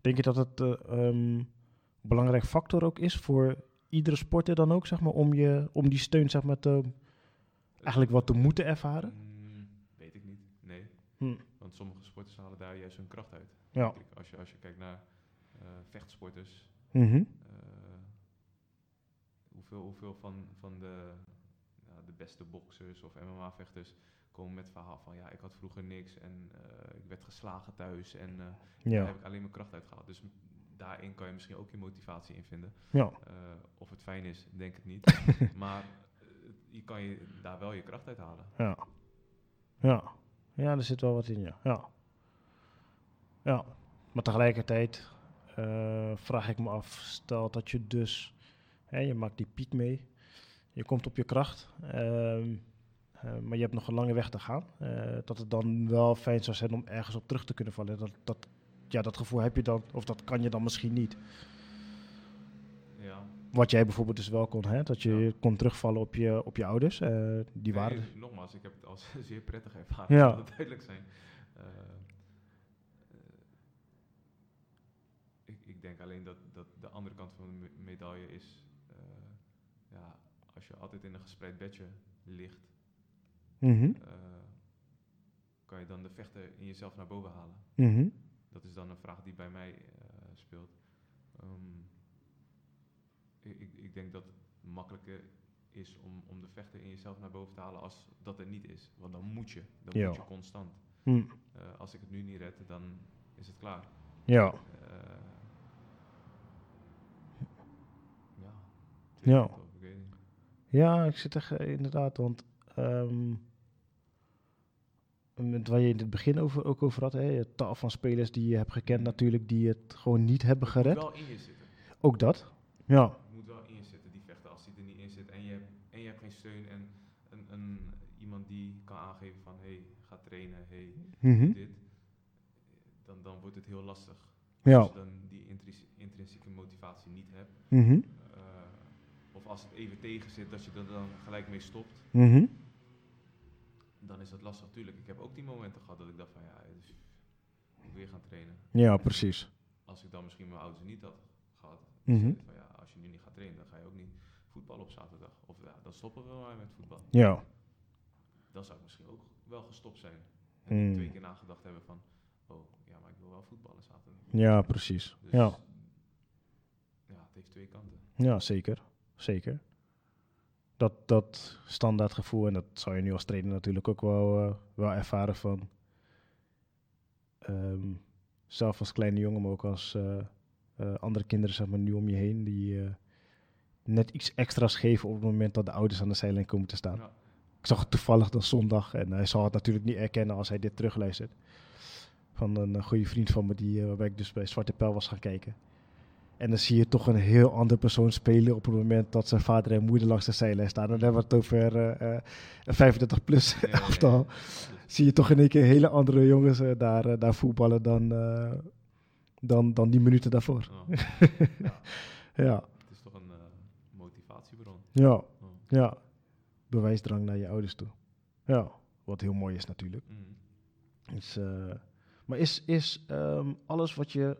Denk je dat het eh, ehm, een belangrijk factor ook is voor iedere sporter dan ook, zeg maar, om, je, om die steun, zeg maar, te, eigenlijk wat te moeten ervaren? Mm, weet ik niet, nee. Hm. Want sommige sporters halen daar juist hun kracht uit. Ja. Als, je, als je kijkt naar eh, vechtsporters, Mhm. eh, hoeveel, hoeveel van, van de, ja, de beste boxers of MMA-vechters komen met het verhaal van ja, ik had vroeger niks en eh, ik werd geslagen thuis en eh, daar Ja. heb ik alleen mijn kracht uit gehaald. Dus daarin kan je misschien ook je motivatie in vinden. Ja. Eh, of het fijn is, denk ik niet. <laughs> maar eh, je kan je daar wel je kracht uit halen. Ja. Ja. Ja, er zit wel wat in, ja. Ja. Ja. Maar tegelijkertijd eh, vraag ik me af, stel dat je dus, hè, je maakt die piek mee, je komt op je kracht, ehm, eh, maar je hebt nog een lange weg te gaan. dat het dan wel fijn zou zijn om ergens op terug te kunnen vallen. Dat, dat, ja, dat gevoel heb je dan, of dat kan je dan misschien niet. Ja. Wat jij bijvoorbeeld dus wel kon, hè? dat je Ja. kon terugvallen op je, op je ouders. eh, die Nee, waren Nogmaals, ik heb het als <laughs> zeer prettig ervaren, Ja. het duidelijk zijn. Eh, eh, ik, ik denk alleen dat, dat de andere kant van de me- medaille is, ja, als je altijd in een gespreid bedje ligt, Mhm, kan je dan de vechter in jezelf naar boven halen. mhm. Dat is dan een vraag die bij mij eh, speelt. Ehm, ik, ik, denk dat het makkelijker is om, om de vechter in jezelf naar boven te halen als dat er niet is. Want dan moet je. Dan Ja. moet je constant. Hm, Eh, als ik het nu niet red, dan is het klaar. Ja, Eh, ja. Ja. Ik ja, ik zit er eh, inderdaad, want ehm, met waar je in het begin over, ook over had, hè, het tal van spelers die je hebt gekend natuurlijk, die het gewoon niet hebben Het moet gered. wel in je zitten. Ook dat, ja. Het moet wel in je zitten, die vechten. Als die er niet in zit en je hebt, en je hebt geen steun en een, een, iemand die kan aangeven van hé, hey, ga trainen, hey, Mhm. dit, dan, dan wordt het heel lastig. Ja. Als je dan die intris- intrinsieke motivatie niet hebt, Mhm. eh, of als het even tegen zit, dat je er dan gelijk mee stopt, Mhm. Dan is dat lastig. Tuurlijk, ik heb ook die momenten gehad dat ik dacht van ja, dus, ik moet weer gaan trainen. Ja, precies. Als ik dan misschien mijn ouders niet had gehad, Mhm. van ja, als je nu niet gaat trainen, dan ga je ook niet voetballen op zaterdag. Of ja, dan stoppen we maar met voetbal. Ja. Dan zou ik misschien ook wel gestopt zijn. En Mm. twee keer nagedacht hebben van, oh ja, maar ik wil wel voetballen zaterdag. Ja, precies. Dus Ja. ja, het heeft twee kanten. Ja, zeker. Zeker. Dat, dat standaard gevoel, en dat zou je nu als trainer natuurlijk ook wel, eh, wel ervaren van. ehm, zelf als kleine jongen, maar ook als eh, eh, andere kinderen, zeg maar, nu om je heen, die net iets extra's geven op het moment dat de ouders aan de zijlijn komen te staan. Ja. Ik zag het toevallig dan zondag en hij zal het natuurlijk niet erkennen als hij dit terugluistert. Van een goede vriend van me, die, waarbij ik dus bij Zwarte Pijl was gaan kijken. En dan zie je toch een heel ander persoon spelen op het moment dat zijn vader en moeder langs de zijlijn staan. Dan hebben we het over eh, eh, een 35 plus Ja, ja, ja. elftal. Zie je toch in één keer hele andere jongens eh, daar, eh, daar voetballen dan, eh, dan, dan die minuten daarvoor. Ja. <laughs> het is toch een motivatiebron. ja, Ja. ja. bewijsdrang naar je ouders toe. Ja, wat heel mooi is natuurlijk. Is, eh, maar is, is ehm, alles wat je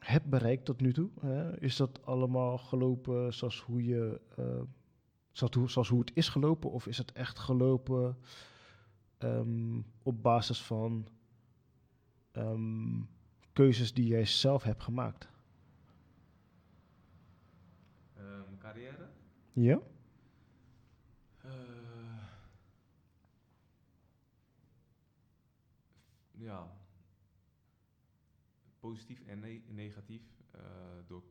hebt bereikt tot nu toe, hè, is dat allemaal gelopen zoals hoe, je, eh, zoals, hoe, zoals hoe het is gelopen? Of is het echt gelopen ehm, op basis van ehm, keuzes die jij zelf hebt gemaakt? Ehm, carrière? Ja? Eh, ja. Positief en ne- negatief eh, door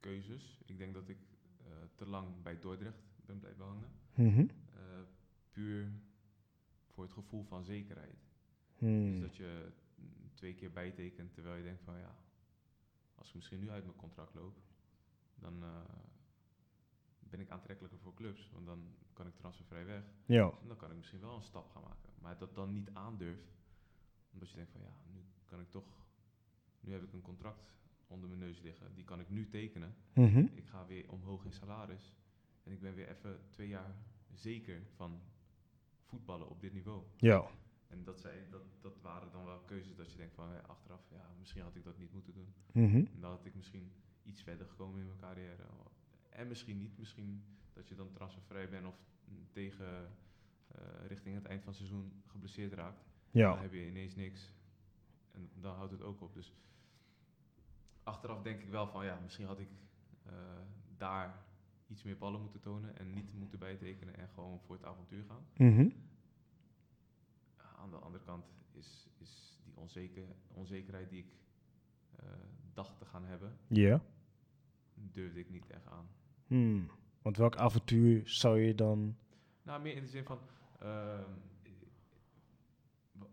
keuzes. Ik denk dat ik eh, te lang bij Dordrecht ben blijven hangen. Mhm. Eh, puur voor het gevoel van zekerheid. Hmm. Dus dat je mm, twee keer bijtekent terwijl je denkt van ja, als ik misschien nu uit mijn contract loop, dan ben ik aantrekkelijker voor clubs. Want dan kan ik transfervrij weg. Ja. En dan kan ik misschien wel een stap gaan maken. Maar dat dan niet aandurft. Omdat je denkt van ja, nu kan ik toch. Nu heb ik een contract onder mijn neus liggen. Die kan ik nu tekenen. Mhm. Ik ga weer omhoog in salaris. En ik ben weer even twee jaar zeker van voetballen op dit niveau. Ja. En dat, zijn, dat, dat waren dan wel keuzes dat je denkt van ja, achteraf, ja, misschien had ik dat niet moeten doen. Mhm. En dan had ik misschien iets verder gekomen in mijn carrière. En misschien niet, misschien dat je dan transfervrij bent of mm, tegen eh, richting het eind van het seizoen geblesseerd raakt. Dan Ja. heb je ineens niks. En dan houdt het ook op. Dus achteraf denk ik wel van ja, misschien had ik eh, daar iets meer ballen moeten tonen en niet moeten bijtekenen en gewoon voor het avontuur gaan. Mhm. Aan de andere kant is, is die onzeker, onzekerheid die ik eh, dacht te gaan hebben, Ja. durfde ik niet echt aan. Hmm. Want welk avontuur zou je dan... Nou, meer in de zin van. ehm,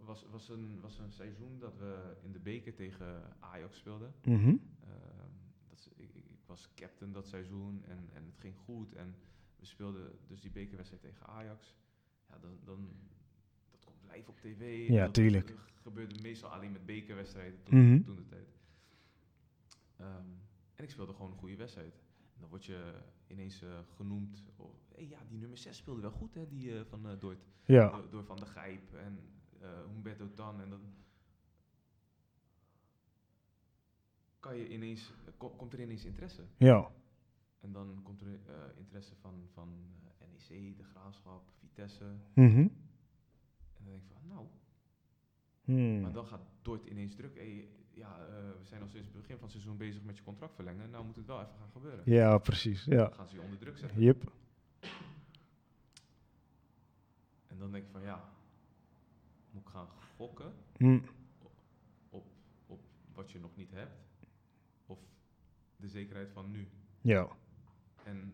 was, was, een, was een seizoen dat we in de beker tegen Ajax speelden. Mhm. Ehm, dat is, ik, ik was captain dat seizoen en, en het ging goed. En we speelden dus die bekerwedstrijd tegen Ajax. Ja, dan, dan, dat komt live op tv. Ja, dat, tuurlijk. Dat gebeurde meestal alleen met bekerwedstrijden toen, Mhm. toen de tijd. Ehm, en ik speelde gewoon een goede wedstrijd. En dan word je ineens eh, genoemd. Oh, hey, ja, die nummer 6 speelde wel goed, hè, die eh, van eh. Ja. Door, door Van der Gijp en Humberto Tan. En dan kan je ineens, ko- komt er ineens interesse. Ja. En dan komt er eh, interesse van, van eh, NEC, de Graafschap, Vitesse. Mhm. En dan denk ik van, nou, Hmm. maar dan gaat Dort ineens druk. Hey, ja, eh, we zijn al sinds het begin van het seizoen bezig met je contract verlengen. Nou moet het wel even gaan gebeuren. Ja, precies. Ja. Dan gaan ze je onder druk zetten. Yep. En dan denk ik van, ja, moet gaan gokken Hmm. op, op wat je nog niet hebt? Of de zekerheid van nu? Ja. En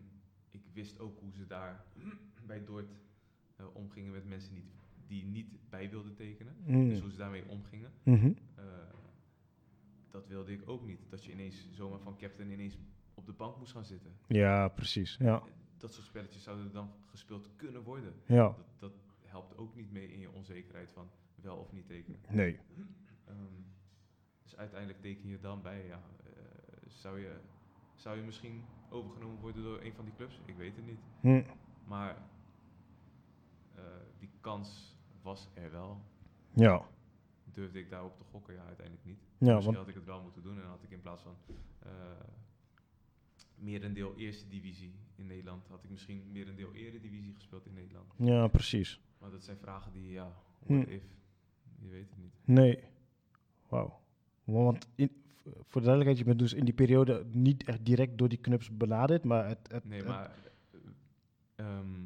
ik wist ook hoe ze daar <clears throat> bij Dort eh, omgingen met mensen die, die niet bij wilden tekenen. Hmm. Dus hoe ze daarmee omgingen. Mhm. eh, dat wilde ik ook niet. Dat je ineens zomaar van captain ineens op de bank moest gaan zitten. Ja, precies. Ja. Dat soort spelletjes zouden dan gespeeld kunnen worden. Ja. Dat, dat helpt ook niet mee in je onzekerheid van wel of niet tekenen. Nee. Ehm, dus uiteindelijk teken je dan bij, ja, eh, zou, je, zou je misschien overgenomen worden door een van die clubs? Ik weet het niet. Hmm. Maar eh, die kans was er wel. Ja. Durfde ik daarop te gokken? Ja, uiteindelijk niet. Ja, Misschien had ik het wel moeten doen en had ik in plaats van eh merendeel eerste divisie in Nederland, had ik misschien merendeel eredivisie gespeeld in Nederland. Ja, precies. Maar dat zijn vragen die, ja, Hm. what if? Je weet het niet. Nee. Wauw. Want in, voor de duidelijkheid, je bent dus in die periode niet echt direct door die clubs benaderd, maar het... het Nee, maar eh, ehm,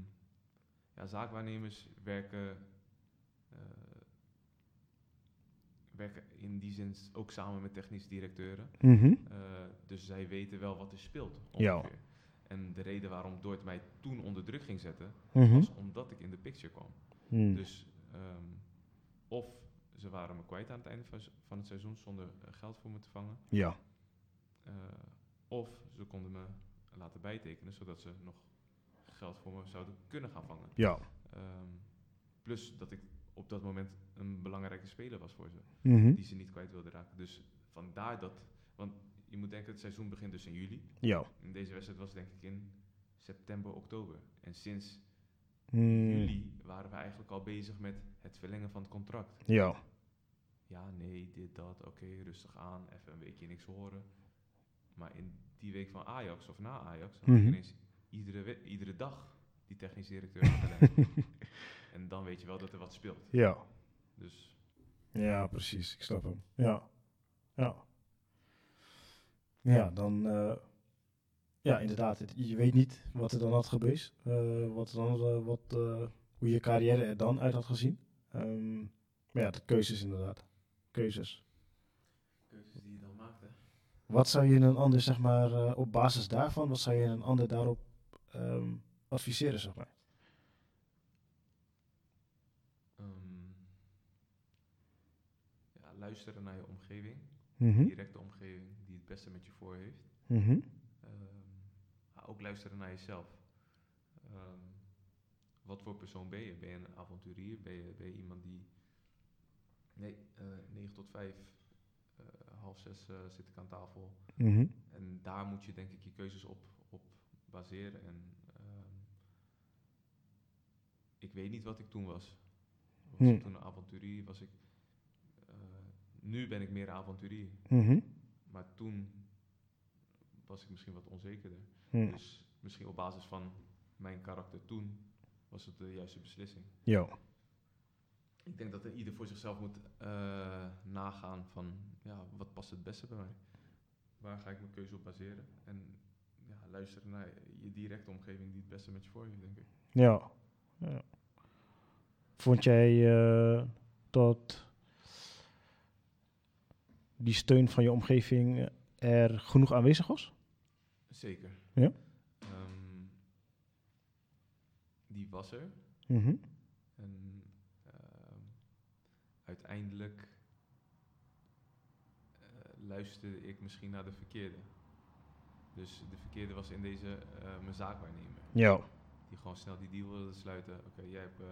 ja, zaakwaarnemers werken, eh, werken in die zin ook samen met technische directeuren. Mhm. Eh, dus zij weten wel wat er speelt. Ja. En de reden waarom Dort mij toen onder druk ging zetten, Mhm. was omdat ik in de picture kwam. Hmm. Dus ehm, of ze waren me kwijt aan het einde van, van het seizoen zonder eh, geld voor me te vangen. Ja. Eh, of ze konden me laten bijtekenen, zodat ze nog geld voor me zouden kunnen gaan vangen. Ja. Ehm, plus dat ik op dat moment een belangrijke speler was voor ze, Mhm. die ze niet kwijt wilden raken. Dus vandaar dat, want je moet denken, het seizoen begint dus in juli. Ja. En deze wedstrijd was denk ik in september, oktober. En sinds Hmm, juli waren we eigenlijk al bezig met het verlengen van het contract. Ja. Ja, nee, dit, dat, oké, rustig aan, even een weekje niks horen. Maar in die week van Ajax of na Ajax, had Mhm. ik ineens iedere, iedere dag die technisch directeur. <laughs> En dan weet je wel dat er wat speelt. Ja. Dus Ja, precies. Ik snap hem. Ja. Ja. Ja, dan... eh, ja, inderdaad. het- je weet niet wat er dan had gebeurd. eh, wat er dan, eh, wat, eh, hoe je carrière er dan uit had gezien. Ehm, maar ja, de keuzes inderdaad. Keuzes. keuzes die je dan maakt, hè. Wat zou je een ander, zeg maar, eh, op basis daarvan, wat zou je een ander daarop ehm, adviseren, zeg maar? Ehm, ja, luisteren naar je omgeving, Mhm. directe omgeving beste met je voor heeft. Mhm. Ehm, ook luisteren naar jezelf. Ehm, wat voor persoon ben je? Ben je een avonturier? Ben je, ben je iemand die... Nee, eh 9 tot 5, eh, half 6 eh, zit ik aan tafel. Mhm. En daar moet je denk ik je keuzes op, op baseren. En ehm, ik weet niet wat ik toen was. Was ik toen een avonturier? Was ik... nu ben ik meer avonturier. Mhm. Maar toen was ik misschien wat onzekerder. Hm. Dus misschien op basis van mijn karakter toen was het de juiste beslissing. Ja. Ik denk dat er ieder voor zichzelf moet eh, nagaan van ja, wat past het beste bij mij? Waar ga ik mijn keuze op baseren? En ja, luisteren naar je directe omgeving die het beste met je voor heeft, denk ik. Ja. ja. Vond jij eh, dat die steun van je omgeving er genoeg aanwezig was? Zeker. Ja? Ehm, die was er. Mhm. En ehm, uiteindelijk eh, luisterde ik misschien naar de verkeerde. Dus de verkeerde was in deze eh, mijn zaakwaarnemer. Ja. Die gewoon snel die deal wilde sluiten. Oké, jij hebt eh,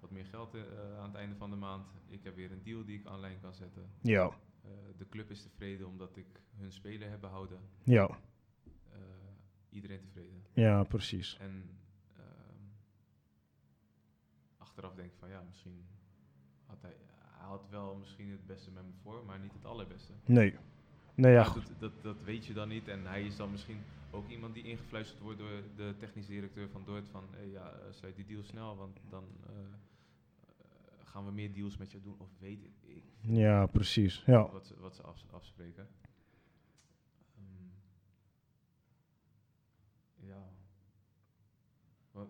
wat meer geld aan het einde van de maand. Ik heb weer een deal die ik online kan zetten. Ja. Eh, de club is tevreden omdat ik hun speler heb behouden. Ja. Eh, iedereen tevreden. Ja, precies. En ehm, achteraf denk ik van ja, misschien had hij, hij had wel misschien het beste met me voor, maar niet het allerbeste. Nee. Nee, ja, goed. dat, dat, dat weet je dan niet. En hij is dan misschien ook iemand die ingefluisterd wordt door de technisch directeur van Dort van hey, ja, eh, sluit die deal snel, want dan eh, eh, gaan we meer deals met je doen. Of weet ik, Ja, precies. Ja. wat, ze- wat ze af- afspreken. Ehm, ja. Eh,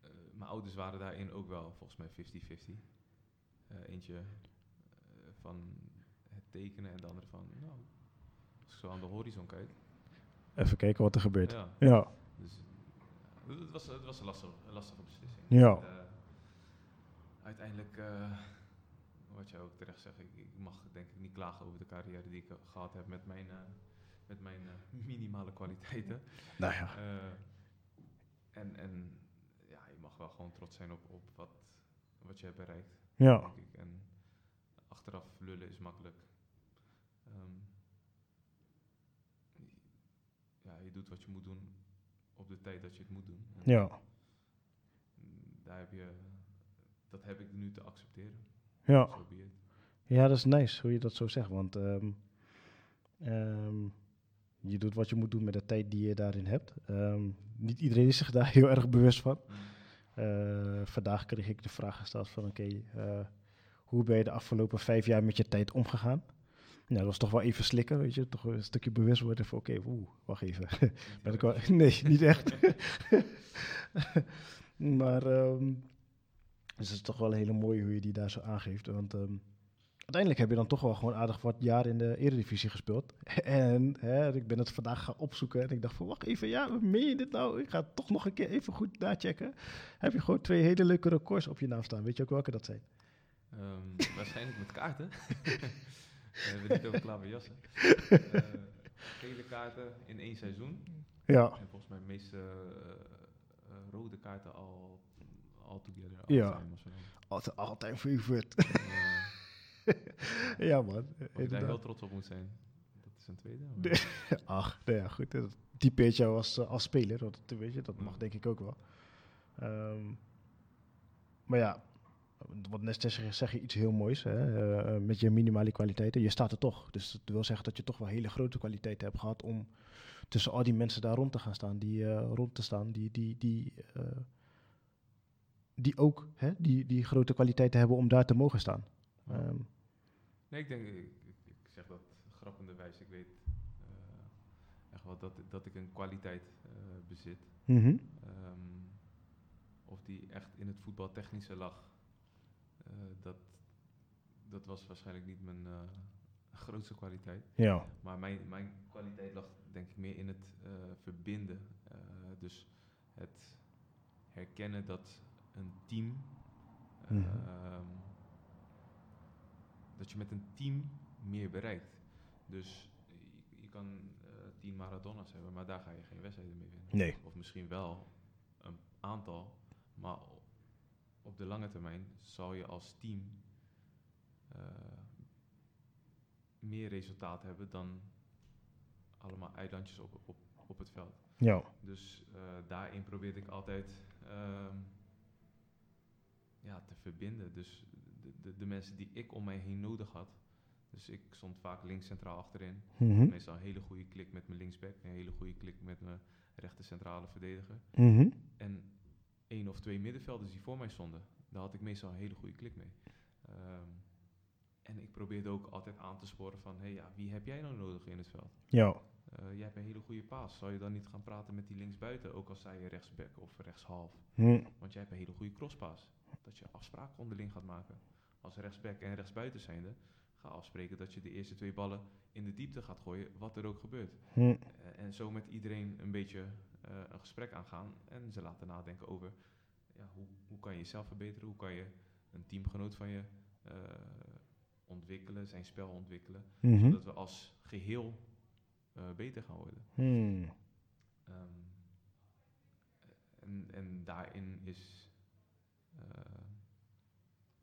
eh, mijn ouders waren daarin ook wel volgens mij 50-50. Eh, eentje van het tekenen en de andere van, nou, als ik zo aan de horizon kijk. Even kijken wat er gebeurt. Ja, Ja. dus het was, het was een, lastige, lastige beslissing. Ja. Uiteindelijk, eh, wat jij ook terecht zegt, ik, ik mag denk ik niet klagen over de carrière die ik eh, gehad heb met mijn, eh, met mijn <laughs> minimale kwaliteiten. Nou ja. En, en ja, je mag wel gewoon trots zijn op, op wat, wat je hebt bereikt, Ja. denk ik. En achteraf lullen is makkelijk. Ehm, ja, je doet wat je moet doen op de tijd dat je het moet doen. En Ja. Daar heb je, dat heb ik nu te accepteren. Ja. So. Ja, dat is nice hoe je dat zo zegt. Want ehm, ehm, je doet wat je moet doen met de tijd die je daarin hebt. Ehm, niet iedereen is zich daar heel erg bewust van. Eh, vandaag kreeg ik de vraag gesteld van oké, eh, hoe ben je de afgelopen vijf jaar met je tijd omgegaan? Nou, dat was toch wel even slikken, weet je. Toch een stukje bewust worden van oké, oeh, wacht even. <laughs> Ben ik wel, <laughs> nee, niet echt. <laughs> maar dus het is toch wel een hele mooie hoe je die daar zo aangeeft. Want ehm, uiteindelijk heb je dan toch wel gewoon aardig wat jaar in de Eredivisie gespeeld. <laughs> en hè, ik ben het vandaag gaan opzoeken en ik dacht van wacht even, ja, meen je dit nou? Ik ga het toch nog een keer even goed nachecken. Heb je gewoon twee hele leuke records op je naam staan. Weet je ook welke dat zijn? Ehm, <laughs> waarschijnlijk met kaarten. <laughs> We hebben niet over klaverjassen. Eh gele kaarten in één seizoen. Ja, En volgens mij de meeste eh, eh, rode kaarten al, all together. all Ja. time of zo. altijd, altijd favorite. Ja, <laughs> ja man, ik daar heel trots op moet zijn. Dat is een tweede. maar-. <laughs> Ach, nou ja, goed. typeert jou als, eh, als speler. Dat, weet je, dat mag denk ik ook wel. Ehm, maar ja, wat net zeg, je iets heel moois. Hè? eh, met je minimale kwaliteiten. Je staat er toch. Dus dat wil zeggen dat je toch wel hele grote kwaliteiten hebt gehad om tussen al die mensen daar rond te gaan staan. Die eh, rond te staan. Die, die, die, eh, die ook hè, die, die grote kwaliteiten hebben om daar te mogen staan. Ehm, Nee, ik denk, ik, ik, zeg dat grappenderwijs. Ik weet eh, echt wel dat, dat ik een kwaliteit eh, bezit. mhm. Ehm, of die echt in het voetbaltechnische lag, eh, dat, dat was waarschijnlijk niet mijn <laughs> grootste kwaliteit. Ja. Maar mijn, mijn kwaliteit lag denk ik meer in het verbinden. Dus het herkennen dat een team. Mhm. ehm, dat je met een team meer bereikt. Dus je, je kan eh, tien Maradona's hebben, maar daar ga je geen wedstrijden mee winnen. Nee. Of misschien wel een aantal, maar op de lange termijn zal je als team eh, meer resultaat hebben dan allemaal eilandjes op, op, op het veld. Ja. Dus eh, daarin probeerde ik altijd ehm, ja, te verbinden. Dus de, de, de mensen die ik om mij heen nodig had. Dus ik stond vaak links centraal achterin. Mhm. Meestal een hele goede klik met mijn linksback. Een hele goede klik met mijn rechter centrale verdediger. Mhm. En één of twee middenvelders die voor mij stonden. Daar had ik meestal een hele goede klik mee. Ehm, en ik probeerde ook altijd aan te sporen van... Hey, ja, wie heb jij nou nodig in het veld? Ja. Eh, jij hebt een hele goede paas. Zou je dan niet gaan praten met die linksbuiten, ook al zei je rechtsback of rechtshalf? Hm. Want jij hebt een hele goede crosspaas. Dat je afspraken onderling gaat maken. Als rechtsback en rechtsbuiten zijnde, ga afspreken dat je de eerste twee ballen in de diepte gaat gooien, wat er ook gebeurt. Hm. Eh, en zo met iedereen een beetje eh, een gesprek aangaan en ze laten nadenken over ja, hoe, hoe kan je jezelf verbeteren, hoe kan je een teamgenoot van je eh, ontwikkelen, zijn spel ontwikkelen, Mhm. zodat we als geheel eh, beter gaan worden. Hm. Ehm, en, en daarin is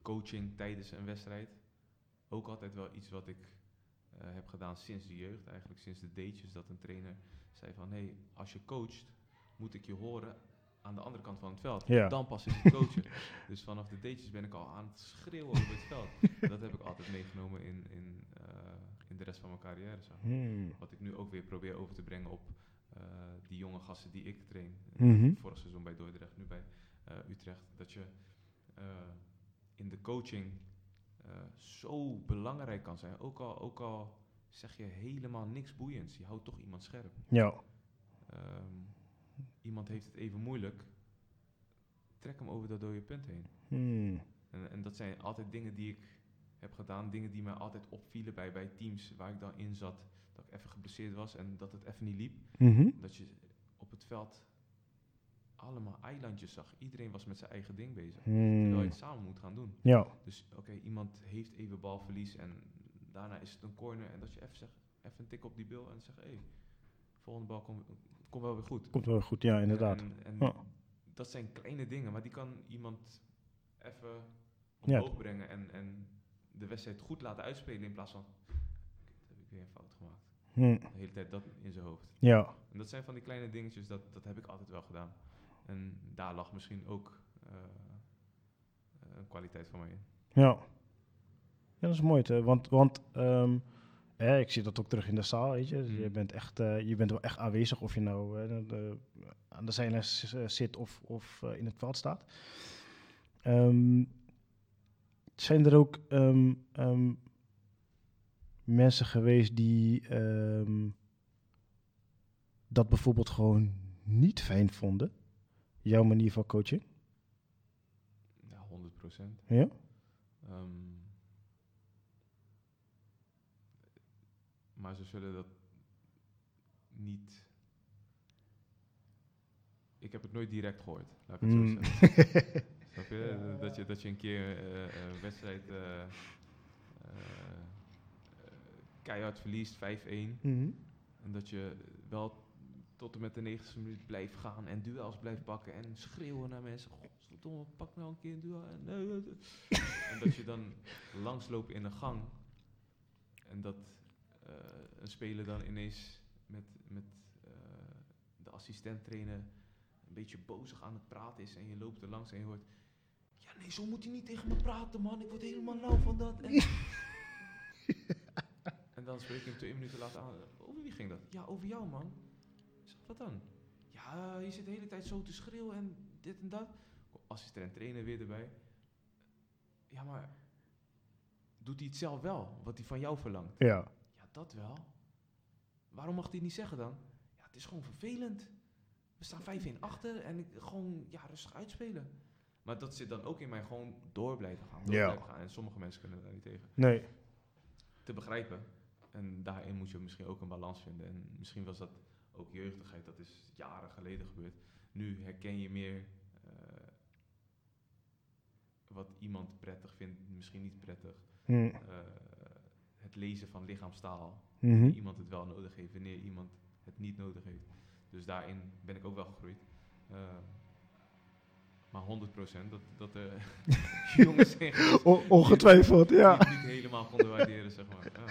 coaching tijdens een wedstrijd ook altijd wel iets wat ik eh, heb gedaan sinds de jeugd, eigenlijk sinds de datejes, dat een trainer zei van, hé, hey, als je coacht, moet ik je horen aan de andere kant van het veld. Ja. Dan pas is het coachen. <laughs> dus vanaf de datejes ben ik al aan het schreeuwen over het veld. dat heb ik altijd meegenomen in, in, eh, in de rest van mijn carrière. Zo. Hm. Wat ik nu ook weer probeer over te brengen op eh, die jonge gasten die ik train. Mhm. Vorig seizoen bij Dordrecht, nu bij eh, Utrecht. Dat je eh, in de coaching eh, zo belangrijk kan zijn. Ook al, ook al zeg je helemaal niks boeiends. Je houdt toch iemand scherp. Ja. Ehm, iemand heeft het even moeilijk. Trek hem over dat dode punt heen. Hm. En, en dat zijn altijd dingen die ik heb gedaan. Dingen die mij altijd opvielen bij, bij teams waar ik dan in zat. Dat ik even geblesseerd was en dat het even niet liep. Mhm. Dat je op het veld allemaal eilandjes zag. Iedereen was met zijn eigen ding bezig. Terwijl je Hm. het samen moet gaan doen. Ja. Dus oké, iemand heeft even balverlies en daarna is het een corner. En dat je even zegt, even een tik op die bil en zegt, hé, hey, volgende bal komt kom wel weer goed. Komt wel goed, ja, inderdaad. En, en Ja. dat zijn kleine dingen, maar die kan iemand even Ja. omhoog brengen en, en de wedstrijd goed laten uitspelen in plaats van, "Kut, heb ik weer een fout gemaakt. Hm. De hele tijd dat in zijn hoofd. Ja. En dat zijn van die kleine dingetjes, dat, dat heb ik altijd wel gedaan. En daar lag misschien ook eh, een kwaliteit van mij in. Ja. Ja, dat is mooi. Hè? Want, want ehm, hè, ik zie dat ook terug in de zaal, weet je. Dus Mm. Je, bent echt, eh, je bent wel echt aanwezig of je nou de- aan de zijlijn eh, zit of, of in het veld staat. Ehm, zijn er ook ehm, mensen geweest die dat bijvoorbeeld gewoon niet fijn vonden? Jouw manier van coaching? Ja, 100 procent. Ja? Ehm, maar ze zullen dat niet. Ik heb het nooit direct gehoord, laat ik het Mm. zo zeggen. <laughs> Snap je? Dat je? Dat je een keer eh, een wedstrijd eh, eh, eh, keihard verliest, 5-1. Mhm. En dat je wel tot en met de 90ste minuut blijft gaan en duels blijft pakken en schreeuwen naar mensen. Godverdomme, pak nou een keer een duel. En, nee, nee, nee." en dat je dan <laughs> langsloopt in een gang en dat eh, een speler dan ineens met, met eh, de assistent trainer een beetje bozig aan het praten is en je loopt er langs en je hoort, ja nee, zo moet hij niet tegen me praten man, ik word helemaal lauw van dat. En, <laughs> en dan spreek ik hem twee minuten later aan, over wie ging dat? Ja, over jou man. Wat dan? Ja, je zit de hele tijd zo te schreeuwen en dit en dat. Assistent trainer weer erbij. Ja, maar doet hij het zelf wel, wat hij van jou verlangt? Ja. Ja, dat wel. Waarom mag hij het niet zeggen dan? Ja, het is gewoon vervelend. We staan 5-1 achter en ik gewoon ja, rustig uitspelen. Maar dat zit dan ook in mij gewoon door blijven gaan. Door Ja. blijven gaan. En sommige mensen kunnen daar niet tegen. Nee. Te begrijpen. En daarin moet je misschien ook een balans vinden. En misschien was dat ook jeugdigheid. Dat is jaren geleden gebeurd. Nu herken je meer eh, wat iemand prettig vindt, misschien niet prettig. Hm. Eh, het lezen van lichaamstaal. Wanneer iemand het wel nodig heeft, wanneer iemand het niet nodig heeft. Dus daarin ben ik ook wel gegroeid. Eh, maar 100% dat, dat er <laughs> jongens <laughs> ongetwijfeld, ja. niet helemaal konden waarderen, zeg maar. <laughs>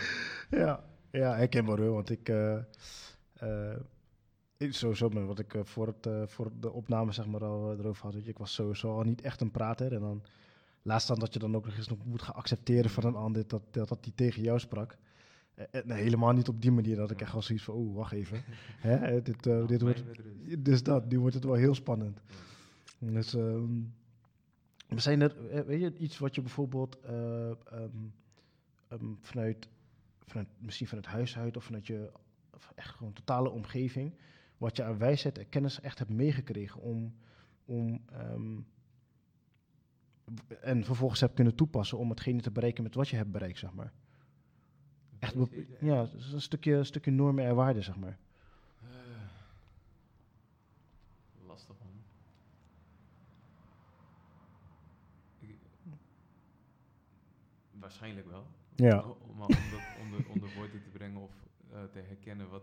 Ja. Ja, ja herkenbaar hoor. Want ik, ik sowieso ben wat ik eh, voor, het, eh, voor de opname zeg maar al eh, erover had. Weet je, ik was sowieso al niet echt een prater. En dan laatst dan dat je dan ook nog eens nog moet gaan accepteren van een ander dat, dat, dat die tegen jou sprak. Nee, helemaal niet op die manier dat ik echt wel zoiets van, oeh, wacht even. <laughs> Hè, dit, dit wordt, dus dat, nu wordt het wel heel spannend. Dus, ehm, maar zijn er, weet je, iets wat je bijvoorbeeld eh, ehm, ehm, vanuit, vanuit, misschien vanuit huis uit of vanuit je of echt gewoon totale omgeving, wat je aan wijsheid en kennis echt hebt meegekregen om, om ehm, en vervolgens hebt kunnen toepassen om hetgene te bereiken met wat je hebt bereikt, zeg maar. Echt, en- ja, een stukje, een stukje normen en waarden, zeg maar. Eh, lastig man. Ik- waarschijnlijk wel. Ja. Om dat onder, onder woorden te brengen of eh, te herkennen wat,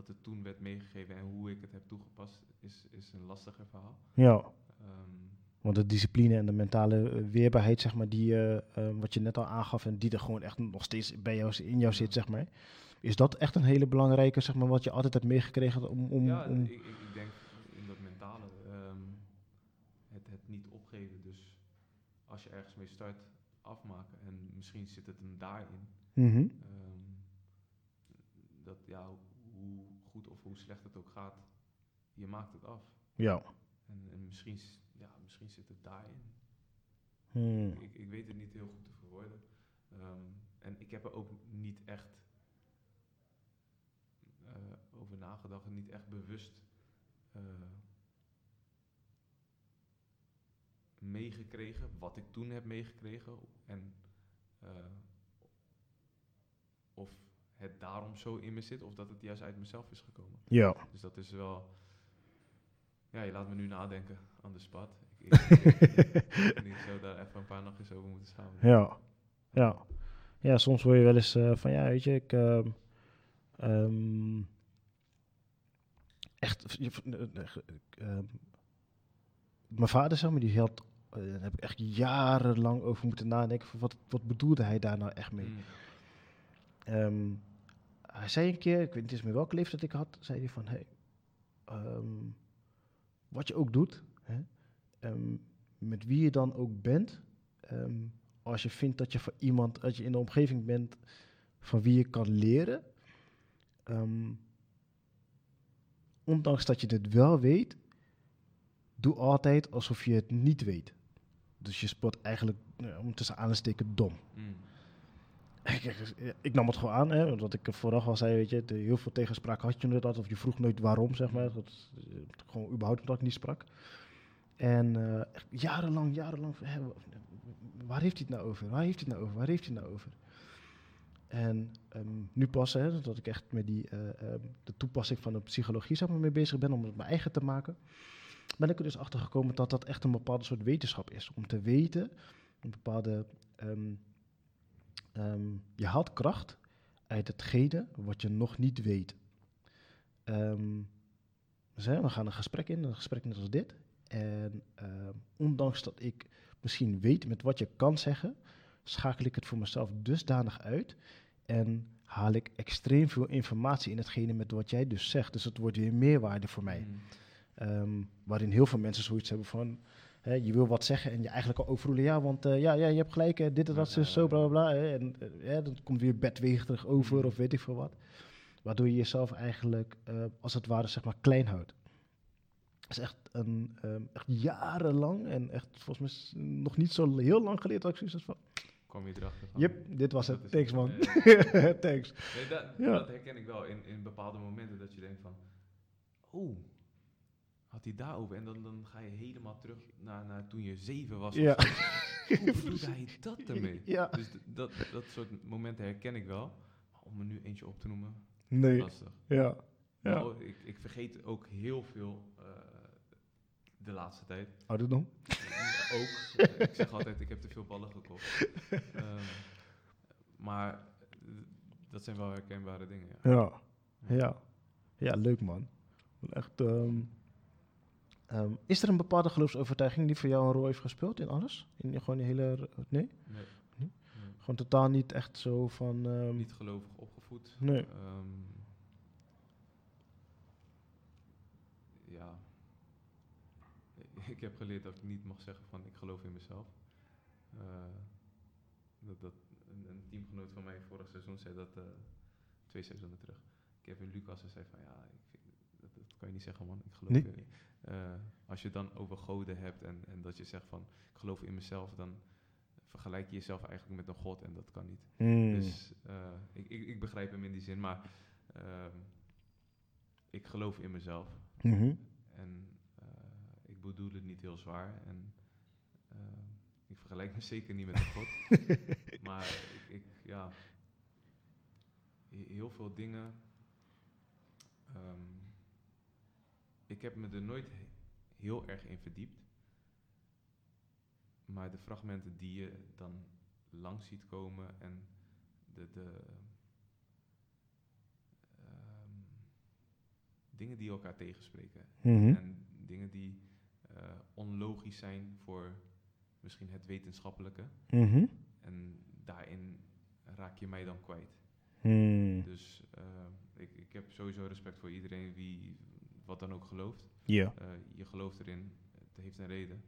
wat er toen werd meegegeven en hoe ik het heb toegepast, is, is een lastiger verhaal. Ja. Ehm, Want de discipline en de mentale eh, weerbaarheid, zeg maar, die, eh, wat je net al aangaf en die er gewoon echt nog steeds bij jou, in jou zit, zeg maar. Is dat echt een hele belangrijke, zeg maar, wat je altijd hebt meegekregen om... om, ja, om ik, ik, denk in dat mentale, ehm, het, het niet opgeven. Dus als je ergens mee start, afmaken. En misschien zit het hem daarin. Mhm. Ehm, dat ja, goed of hoe slecht het ook gaat, je maakt het af. Ja. En, en misschien, ja, misschien zit het daarin. Hmm. Ik, ik weet het niet heel goed te verwoorden. Ehm, en ik heb er ook niet echt eh, over nagedacht en niet echt bewust eh, meegekregen, wat ik toen heb meegekregen. En eh, of het daarom zo in me zit, of dat het juist uit mezelf is gekomen. Ja. Dus dat is wel. Ja, je laat me nu nadenken aan de spot. Ik, ik, <laughs> ik, ik zou daar even een paar nachtjes over moeten samen. Ja. Ja. Ja, soms hoor je wel eens eh, van, ja, weet je, ik... echt... mijn vader, zeg maar, die had... eh, daar heb ik echt jarenlang over moeten nadenken. Van wat, wat bedoelde hij daar nou echt mee? Mm. Ehm, hij zei een keer, ik weet niet eens meer welke leeftijd ik had, zei hij van, hey, ehm, wat je ook doet, hè, ehm, met wie je dan ook bent, ehm, als je vindt dat je voor iemand, als je in de omgeving bent van wie je kan leren, ondanks dat je het wel weet, doe altijd alsof je het niet weet. Dus je sport eigenlijk, ja, om tussen aansteken, dom. Mm. Ik, nam het gewoon aan, hè, ik vooraf al zei, weet je, heel veel tegenspraak had je inderdaad, of je vroeg nooit waarom, zeg maar. Dat, eh, gewoon überhaupt omdat ik niet sprak. En eh, jarenlang, jarenlang, waar heeft hij het nou over? Waar heeft hij het nou over? Waar heeft hij nou over? En ehm, nu pas, hè, dat ik echt met die, eh, ehm, de toepassing van de psychologie zeg mee bezig ben, om het mijn eigen te maken, ben ik er dus achter gekomen dat dat echt een bepaalde soort wetenschap is. Om te weten, een bepaalde... ehm, Ehm, je haalt kracht uit hetgene wat je nog niet weet. Ehm, dus, hè, we gaan een gesprek in, een gesprek net als dit. En ehm, ondanks dat ik misschien weet met wat je kan zeggen, schakel ik het voor mezelf dusdanig uit. En haal ik extreem veel informatie in hetgene met wat jij dus zegt. Dus het wordt weer meerwaarde voor mij. Mm. Waarin heel veel mensen zoiets hebben van... Hè, je wil wat zeggen en je eigenlijk al overroelen. Ja, want eh, ja, ja, je hebt gelijk, hè, dit en dat, Ja, zo, bla, bla, en eh, hè, dan komt weer bedwegerig over Mhm. of weet ik veel wat. Waardoor je jezelf eigenlijk, eh, als het ware, zeg maar, klein houdt. Dat is echt, een, ehm, echt jarenlang en echt volgens mij nog niet zo heel lang geleden dat ik zoiets van... Kwam je erachter van? Yep, dit was het. Thanks, man. <laughs> Thanks. Nee, dat, Ja. dat herken ik wel in, in bepaalde momenten dat je denkt van, oh, had hij daarover? En dan, dan ga je helemaal terug naar, naar toen je zeven was. Ja. <laughs> Hoe bedoelde hij dat ermee? Ja. Dus dat, dat soort momenten herken ik wel. Maar om er nu eentje op te noemen, Nee. lastig. Ja. Ja. Nou, ik, ik vergeet ook heel veel eh, de laatste tijd. Ouderdom? Ja, ook. Eh, ik zeg altijd, ik heb te veel ballen gekocht. <laughs> Ehm, maar dat zijn wel herkenbare dingen. Ja. Ja. Ja. Ja, leuk man. Echt, ehm, ehm, is er een bepaalde geloofsovertuiging die voor jou een rol heeft gespeeld in alles? In gewoon hele... r- Nee? Nee. Nee? Gewoon totaal niet echt zo van... ehm, Niet gelovig opgevoed. Nee. Ehm, ja. <laughs> Ik heb geleerd dat ik niet mag zeggen van ik geloof in mezelf. Eh, dat, dat een, een teamgenoot van mij vorig seizoen zei dat eh, twee seizoenen terug. Kevin Lucas zei van ja, ik vind, kan je niet zeggen man, ik geloof Nee. in. eh, als je het dan over goden hebt en, en dat je zegt van ik geloof in mezelf, dan vergelijk je jezelf eigenlijk met een god en dat kan niet. mm, Dus eh, ik, ik, ik begrijp hem in die zin, maar ehm, ik geloof in mezelf. mhm. En eh, ik bedoel het niet heel zwaar. En ik vergelijk me <laughs> zeker niet met een god. <laughs> maar ik, ik, ja, he- heel veel dingen. ehm, ik heb me er nooit he- heel erg in verdiept. Maar de fragmenten die je dan langs ziet komen en de, de ehm, dingen die elkaar tegenspreken. Mhm. En dingen die eh, onlogisch zijn voor misschien het wetenschappelijke. Mhm. En daarin raak je mij dan kwijt. Mm, Dus eh, ik, ik heb sowieso respect voor iedereen wie wat dan ook gelooft. Ja. Eh, je gelooft erin, het heeft een reden.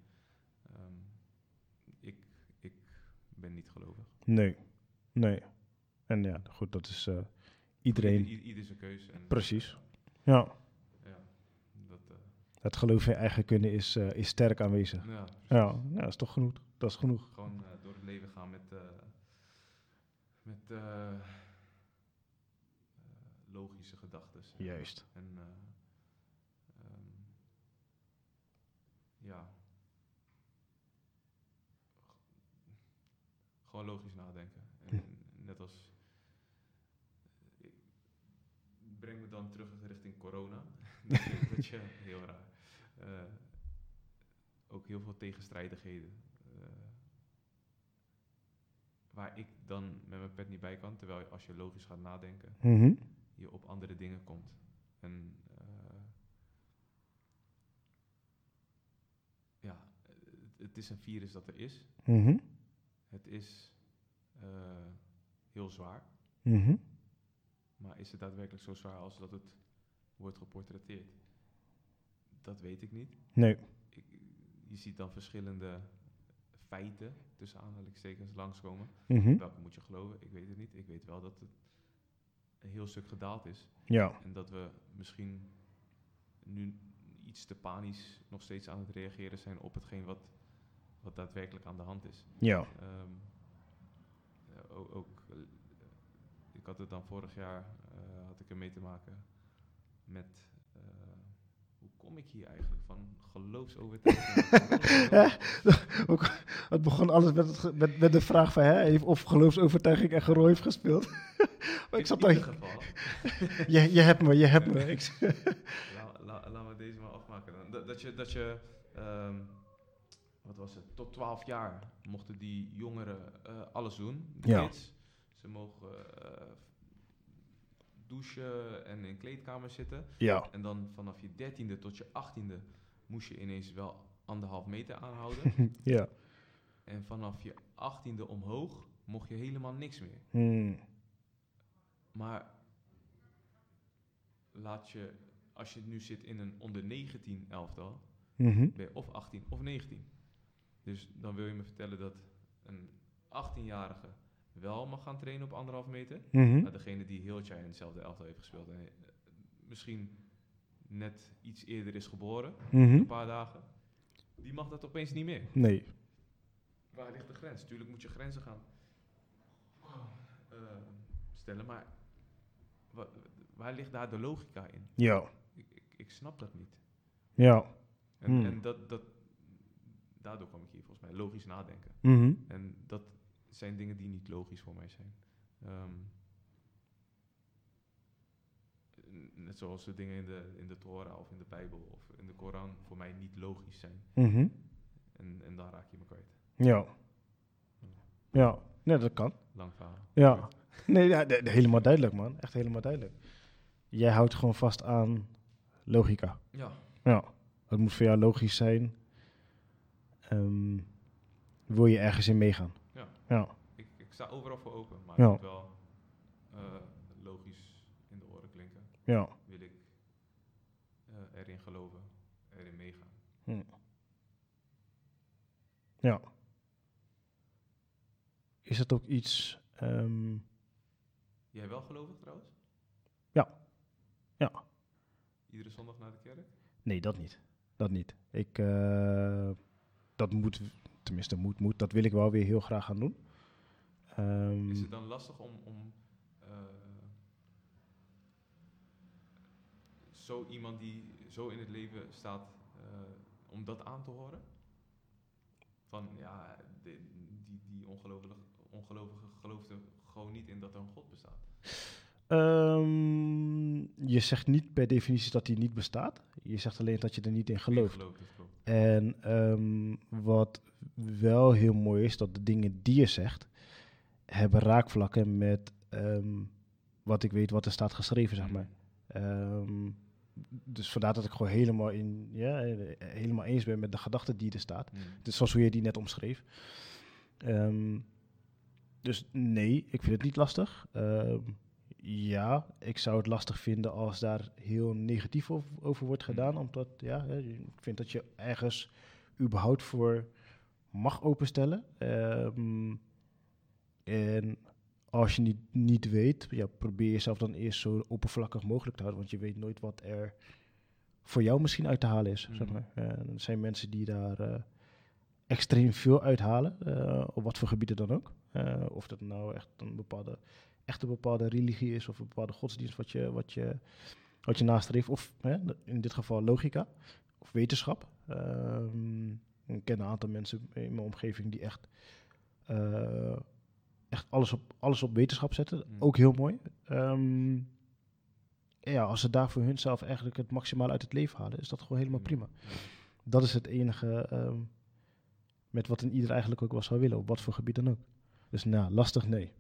Ehm, ik, ik ben niet gelovig. Nee. Nee. En ja, goed, dat is eh, iedereen... Ieder, zijn keus. En, Precies. Ja. Ja, dat, eh, Het geloof in eigen kunnen is, is sterk aanwezig. ja, Ja, nou, dat is toch genoeg. Dat is genoeg. gewoon door het leven gaan met, met logische gedachten. Juist. En eh, ehm, ja, gewoon logisch nadenken. En net als, ik breng me dan terug richting corona. <laughs> dat, je, heel raar, eh, ook heel veel tegenstrijdigheden. eh, waar ik dan met mijn pet niet bij kan, terwijl als je logisch gaat nadenken, Mhm. je op andere dingen komt. En eh, ja, het, is een virus dat er is. Mhm. Het is eh, heel zwaar. Mhm. Maar is het daadwerkelijk zo zwaar als dat het wordt geportretteerd? Dat weet ik niet. Nee. Ik, je ziet dan verschillende feiten, tussen aanhalingstekens, langskomen. Mhm. Welke moet je geloven? Ik weet het niet. Ik weet wel dat het een heel stuk gedaald is. Ja. En dat we misschien nu iets te panisch nog steeds aan het reageren zijn op hetgeen wat, wat daadwerkelijk aan de hand is. Ja. Ehm, eh, ook, ook, eh, ik had het dan vorig jaar, eh, had ik er mee te maken met, hoe kom ik hier eigenlijk van geloofsovertuiging? <laughs> Ja, het begon alles met, het met, met de vraag van, hè, heeft of geloofsovertuiging echt een rol heeft gespeeld. <laughs> maar ik In zat ieder daar, geval, <laughs> je, je hebt me, je hebt me. Ik, La, la, laten we deze maar afmaken dan. Dat, dat je, dat je ehm, wat was het, tot 12 jaar mochten die jongeren eh, alles doen, de Ja. kids. Ze mogen eh, douchen en in kleedkamers zitten. ja. En dan vanaf je dertiende tot je achttiende moest je ineens wel anderhalf meter aanhouden. <laughs> Ja. en vanaf je achttiende omhoog mocht je helemaal niks meer. Hmm. Maar laat je, als je nu zit in een onder 19 elftal, Mhm. ben je of 18 of 19. Dus dan wil je me vertellen dat een 18-jarige wel mag gaan trainen op anderhalf meter. Mhm. Maar degene die heel het jaar in hetzelfde elftal heeft gespeeld en eh, misschien net iets eerder is geboren, Mhm. een paar dagen, die mag dat opeens niet meer. Nee. Waar ligt de grens? Tuurlijk moet je grenzen gaan eh, stellen, maar wa- waar ligt daar de logica in? Ja. Ik, ik, ik snap dat niet. Ja. En, Hmm. en dat, dat, daardoor kwam ik hier volgens mij logisch nadenken. Mhm. En dat zijn dingen die niet logisch voor mij zijn. Ehm, net zoals de dingen in de, in de Torah of in de Bijbel of in de Koran voor mij niet logisch zijn. Mhm. En, en daar raak je me kwijt. Ja. Ja. Nee, dat kan. Lang verhaal. Ja. Nee, ja, helemaal duidelijk, man. Echt helemaal duidelijk. Jij houdt gewoon vast aan logica. Ja. Ja. Het moet voor jou logisch zijn. Ehm, wil je ergens in meegaan? Ja. Ja. Ik, ik sta overal voor open, maar Ja. het moet wel eh, logisch in de oren klinken. Ja. Wil ik eh, erin geloven, erin meegaan. Ja. Is het ook iets... ehm, Jij wel gelovig trouwens? Ja. Ja. Iedere zondag naar de kerk? Nee, dat niet. Dat niet. Ik, eh, dat moet, tenminste moet, moet, dat wil ik wel weer heel graag gaan doen. Ehm, Is het dan lastig om, om eh, zo iemand die zo in het leven staat, eh, om dat aan te horen? Van ja, die, die ongelovige, ongelovige gelooft gewoon niet in dat er een God bestaat. Ehm, je zegt niet per definitie dat die niet bestaat. Je zegt alleen dat je er niet in gelooft. Geloof. En ehm, wat wel heel mooi is, dat de dingen die je zegt, hebben raakvlakken met ehm, wat ik weet wat er staat geschreven, zeg maar. Dus vandaar dat ik gewoon helemaal, in, ja, helemaal eens ben met de gedachte die er staat. Mm. Dus zoals hoe je die net omschreef. Dus nee, ik vind het niet lastig. Ja, ik zou het lastig vinden als daar heel negatief over, wordt gedaan. Omdat ja, ik vind dat je ergens überhaupt voor mag openstellen. Ehm, en als je niet, niet weet, ja, probeer jezelf dan eerst zo oppervlakkig mogelijk te houden. Want je weet nooit wat er voor jou misschien uit te halen is. Zeg Mhm. maar. Eh, er zijn mensen die daar eh, extreem veel uithalen, eh, op wat voor gebieden dan ook. Of dat nou echt een bepaalde, echt een bepaalde religie is of een bepaalde godsdienst wat je, wat je, wat je nastreeft. Of hè, in dit geval logica of wetenschap. Ehm, ik ken een aantal mensen in mijn omgeving die echt, eh, echt alles, op, alles op wetenschap zetten. Mm. Ook heel mooi. Ehm, ja, als ze daar voor hunzelf eigenlijk het maximaal uit het leven halen, is dat gewoon helemaal Ja. prima. Dat is het enige ehm, met wat een ieder eigenlijk ook wel zou willen, op wat voor gebied dan ook. Dus nou, lastig nee.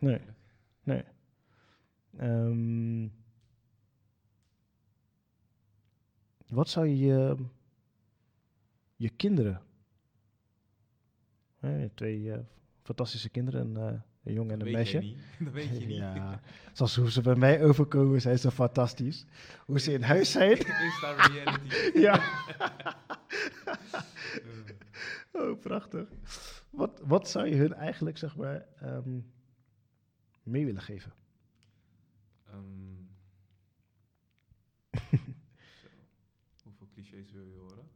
Nee, nee. Ehm, wat zou je je, kinderen, hè, twee eh, fantastische kinderen, een, eh, een jongen en een meisje. <laughs> Dat weet je niet. Ja, zoals hoe ze bij mij overkomen, zijn ze fantastisch. Hoe ze in huis zijn. <laughs> Insta reality. <laughs> ja. Oh, prachtig. Wat, wat zou je hun eigenlijk, zeg maar, ehm, mee willen geven? ehm, zo. <laughs> Hoeveel clichés wil je horen?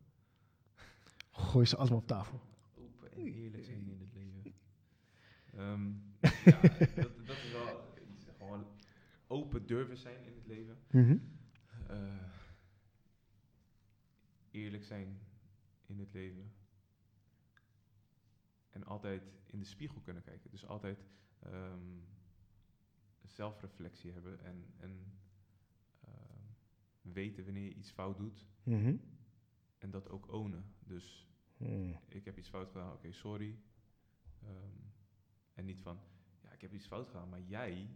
Gooi ze allemaal op tafel. Open en eerlijk zijn in het leven. Ehm, <laughs> ja, dat, dat is wel iets. Gewoon open durven zijn in het leven. Eh, eerlijk zijn in het leven. En altijd in de spiegel kunnen kijken. Dus altijd ehm, zelfreflectie hebben en, en ehm, weten wanneer je iets fout doet. Mhm. En dat ook ownen. Dus Hmm. ik heb iets fout gedaan, oké, sorry. Ehm, en niet van, ja, ik heb iets fout gedaan, maar jij,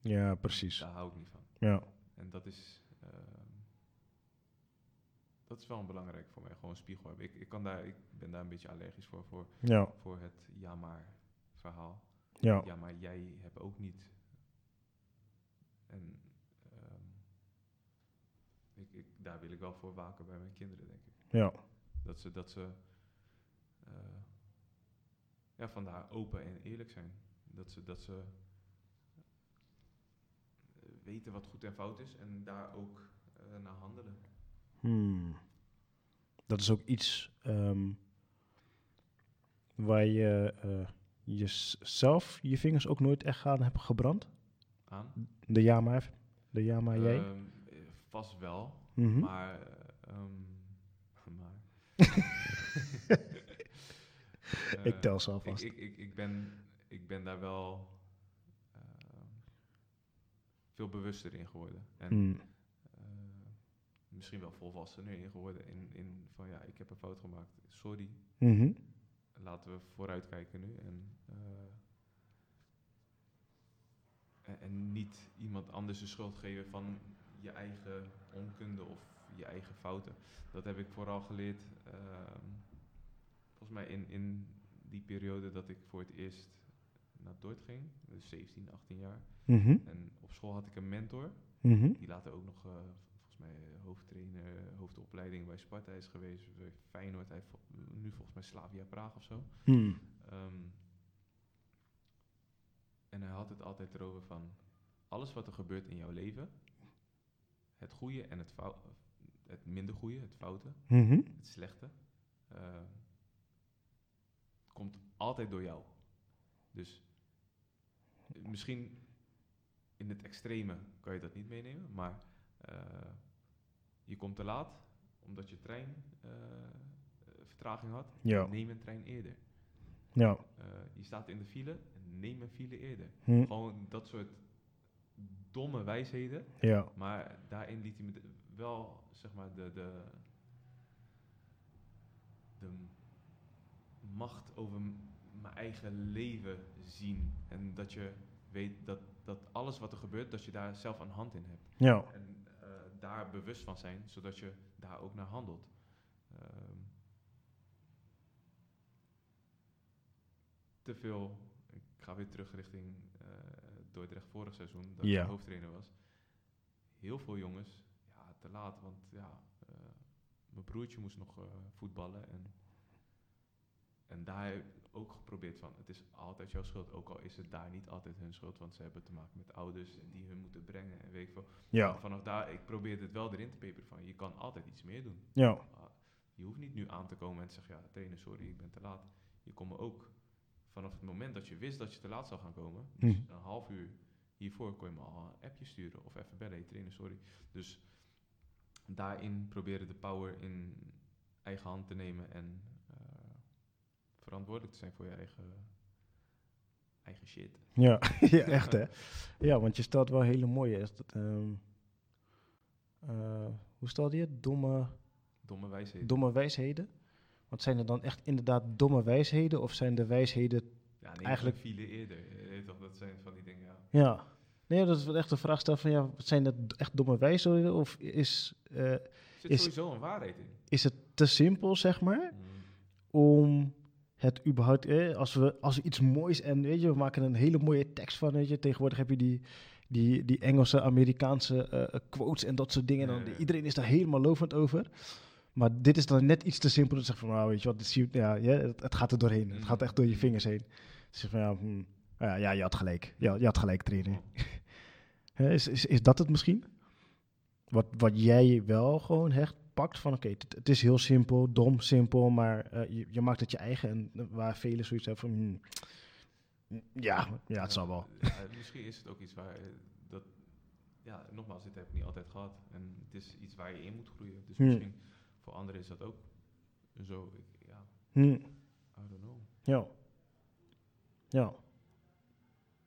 Ja, precies. daar hou ik niet van. Ja. En dat is, ehm, dat is wel een belangrijk voor mij, gewoon een spiegel hebben. Ik, ik, kan daar, ik ben daar een beetje allergisch voor, voor, Ja. voor het ja maar verhaal. Ja. Ja, maar jij hebt ook niet. En ehm, ik, ik, daar wil ik wel voor waken bij mijn kinderen, denk ik. Ja. Dat ze, dat ze eh, ja, vandaar open en eerlijk zijn. Dat ze, dat ze eh, weten wat goed en fout is en daar ook eh, naar handelen. Hmm. Dat is ook iets ehm, waar je eh, jezelf je vingers ook nooit echt aan hebt gebrand. Aan? De Yama, de Yama jij. Ehm, eh, vast wel, Mhm. maar... eh, ehm, maar <laughs> ik tel ze alvast. ik, ik, ik, ben, ik ben daar wel ehm, veel bewuster in geworden. En Hmm. eh, misschien wel volwassener in geworden. In, in van ja, ik heb een fout gemaakt. Sorry. Mhm. Laten we vooruitkijken nu. En, eh, en, niet iemand anders de schuld geven van je eigen onkunde of je eigen fouten. Dat heb ik vooral geleerd. ehm, volgens mij in, in die periode dat ik voor het eerst naar Dordt ging. Dus 17, 18 jaar. Mhm. En op school had ik een mentor. Mhm. Die later ook nog, eh, volgens mij, eh, hoofdtrainer, hoofdopleiding bij Sparta is geweest. Bij Feyenoord, hij nu volgens mij Slavia Praag of zo. Hmm. Ehm, en hij had het altijd erover van, alles wat er gebeurt in jouw leven, het goede en het, fou- het minder goede, het foute, Mhm. het slechte, eh, komt altijd door jou. Dus misschien in het extreme kan je dat niet meenemen, maar eh, je komt te laat omdat je trein eh, vertraging had. Ja. Neem een trein eerder. Ja. Eh, je staat in de file, neem een file eerder. Hm. Gewoon dat soort domme wijsheden. Ja. Maar daarin liet hij me wel, zeg maar, de, de, de macht over mijn eigen leven zien. En dat je weet dat, dat alles wat er gebeurt, dat je daar zelf een hand in hebt. Ja. En eh, daar bewust van zijn, zodat je daar ook naar handelt. Ehm, te veel, ga weer terug richting eh Dordrecht vorig seizoen, dat Ja. ik hoofdtrainer was. Heel veel jongens, ja, te laat, want ja, eh, mijn broertje moest nog eh, voetballen en, en daar heb ik ook geprobeerd van, het is altijd jouw schuld, ook al is het daar niet altijd hun schuld, want ze hebben te maken met ouders die hun moeten brengen en weet ik veel. Ja. Vanaf daar, ik probeerde het wel erin te peperen van, je kan altijd iets meer doen. Ja. Ah, Je hoeft niet nu aan te komen en te zeggen, ja, trainer, sorry, ik ben te laat. Je kon me ook, vanaf het moment dat je wist dat je te laat zou gaan komen, dus Mhm. een half uur hiervoor kon je me al een appje sturen of even bellen, hey, trainer, sorry. Dus daarin proberen de power in eigen hand te nemen en eh, verantwoordelijk te zijn voor je eigen, eigen shit. Ja. <laughs> ja, echt hè. <laughs> Ja, want je stelt wel hele mooie. Is dat, ehm, eh, hoe stelde je het? Domme, Domme wijsheden. domme wijsheden? Want zijn er dan echt inderdaad domme wijsheden? Of zijn de wijsheden... ja, nee, eigenlijk- file eerder. Toch, dat zijn van die dingen, ja. Ja. Nee, dat is wel echt de vraag stellen van... Ja, zijn het echt domme wijsheden? Of is, eh, Er zit Is- sowieso een waarheid in. is het te simpel, zeg maar? Mm. om het überhaupt, eh, als, we, als we iets moois en weet je, we maken een hele mooie tekst van, weet je, tegenwoordig heb je die, die, die Engelse, Amerikaanse eh, quotes en dat soort dingen. En dan, Ja, ja. iedereen is daar helemaal lovend over. Maar dit is dan net iets te simpel. Dat zegt van, nou weet je wat, dit zie ja, ja, het, het gaat er doorheen. Het gaat echt door je vingers heen. Dus je van, ja, hm, ja, ja, je had gelijk. Ja, je had gelijk, trainer. <laughs> Is, is, is dat het misschien? Wat, wat jij wel gewoon hecht pakt van oké, het, het is heel simpel, dom, simpel, maar eh, je, je maakt het je eigen. En waar velen zoiets hebben van hmm, ja, ja, het zal wel. <laughs> Misschien is het ook iets waar, eh, dat, ja, nogmaals, dit heb ik niet altijd gehad. En het is iets waar je in moet groeien. Dus Hmm. misschien voor anderen is dat ook zo, ik, ja, Hmm, I don't know. ja. Ja.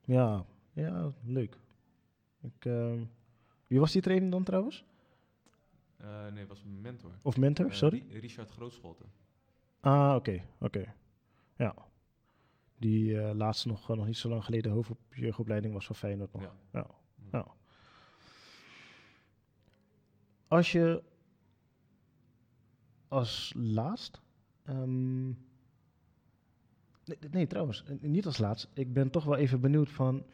Ja, ja, leuk. Ik, ehm, wie was die trainer dan trouwens? Eh, nee, het was mijn mentor. Of mentor, Eh, sorry? Ri- Richard Grootscholte. Ah, oké, oké. Ja. Die eh, laatste nog, nog niet zo lang geleden hoofdjeugdopleiding was van Feyenoord nog. Ja. Ja. Ja. Als je als laatst, ehm, Nee, trouwens, niet als laatst. Ik ben toch wel even benieuwd van...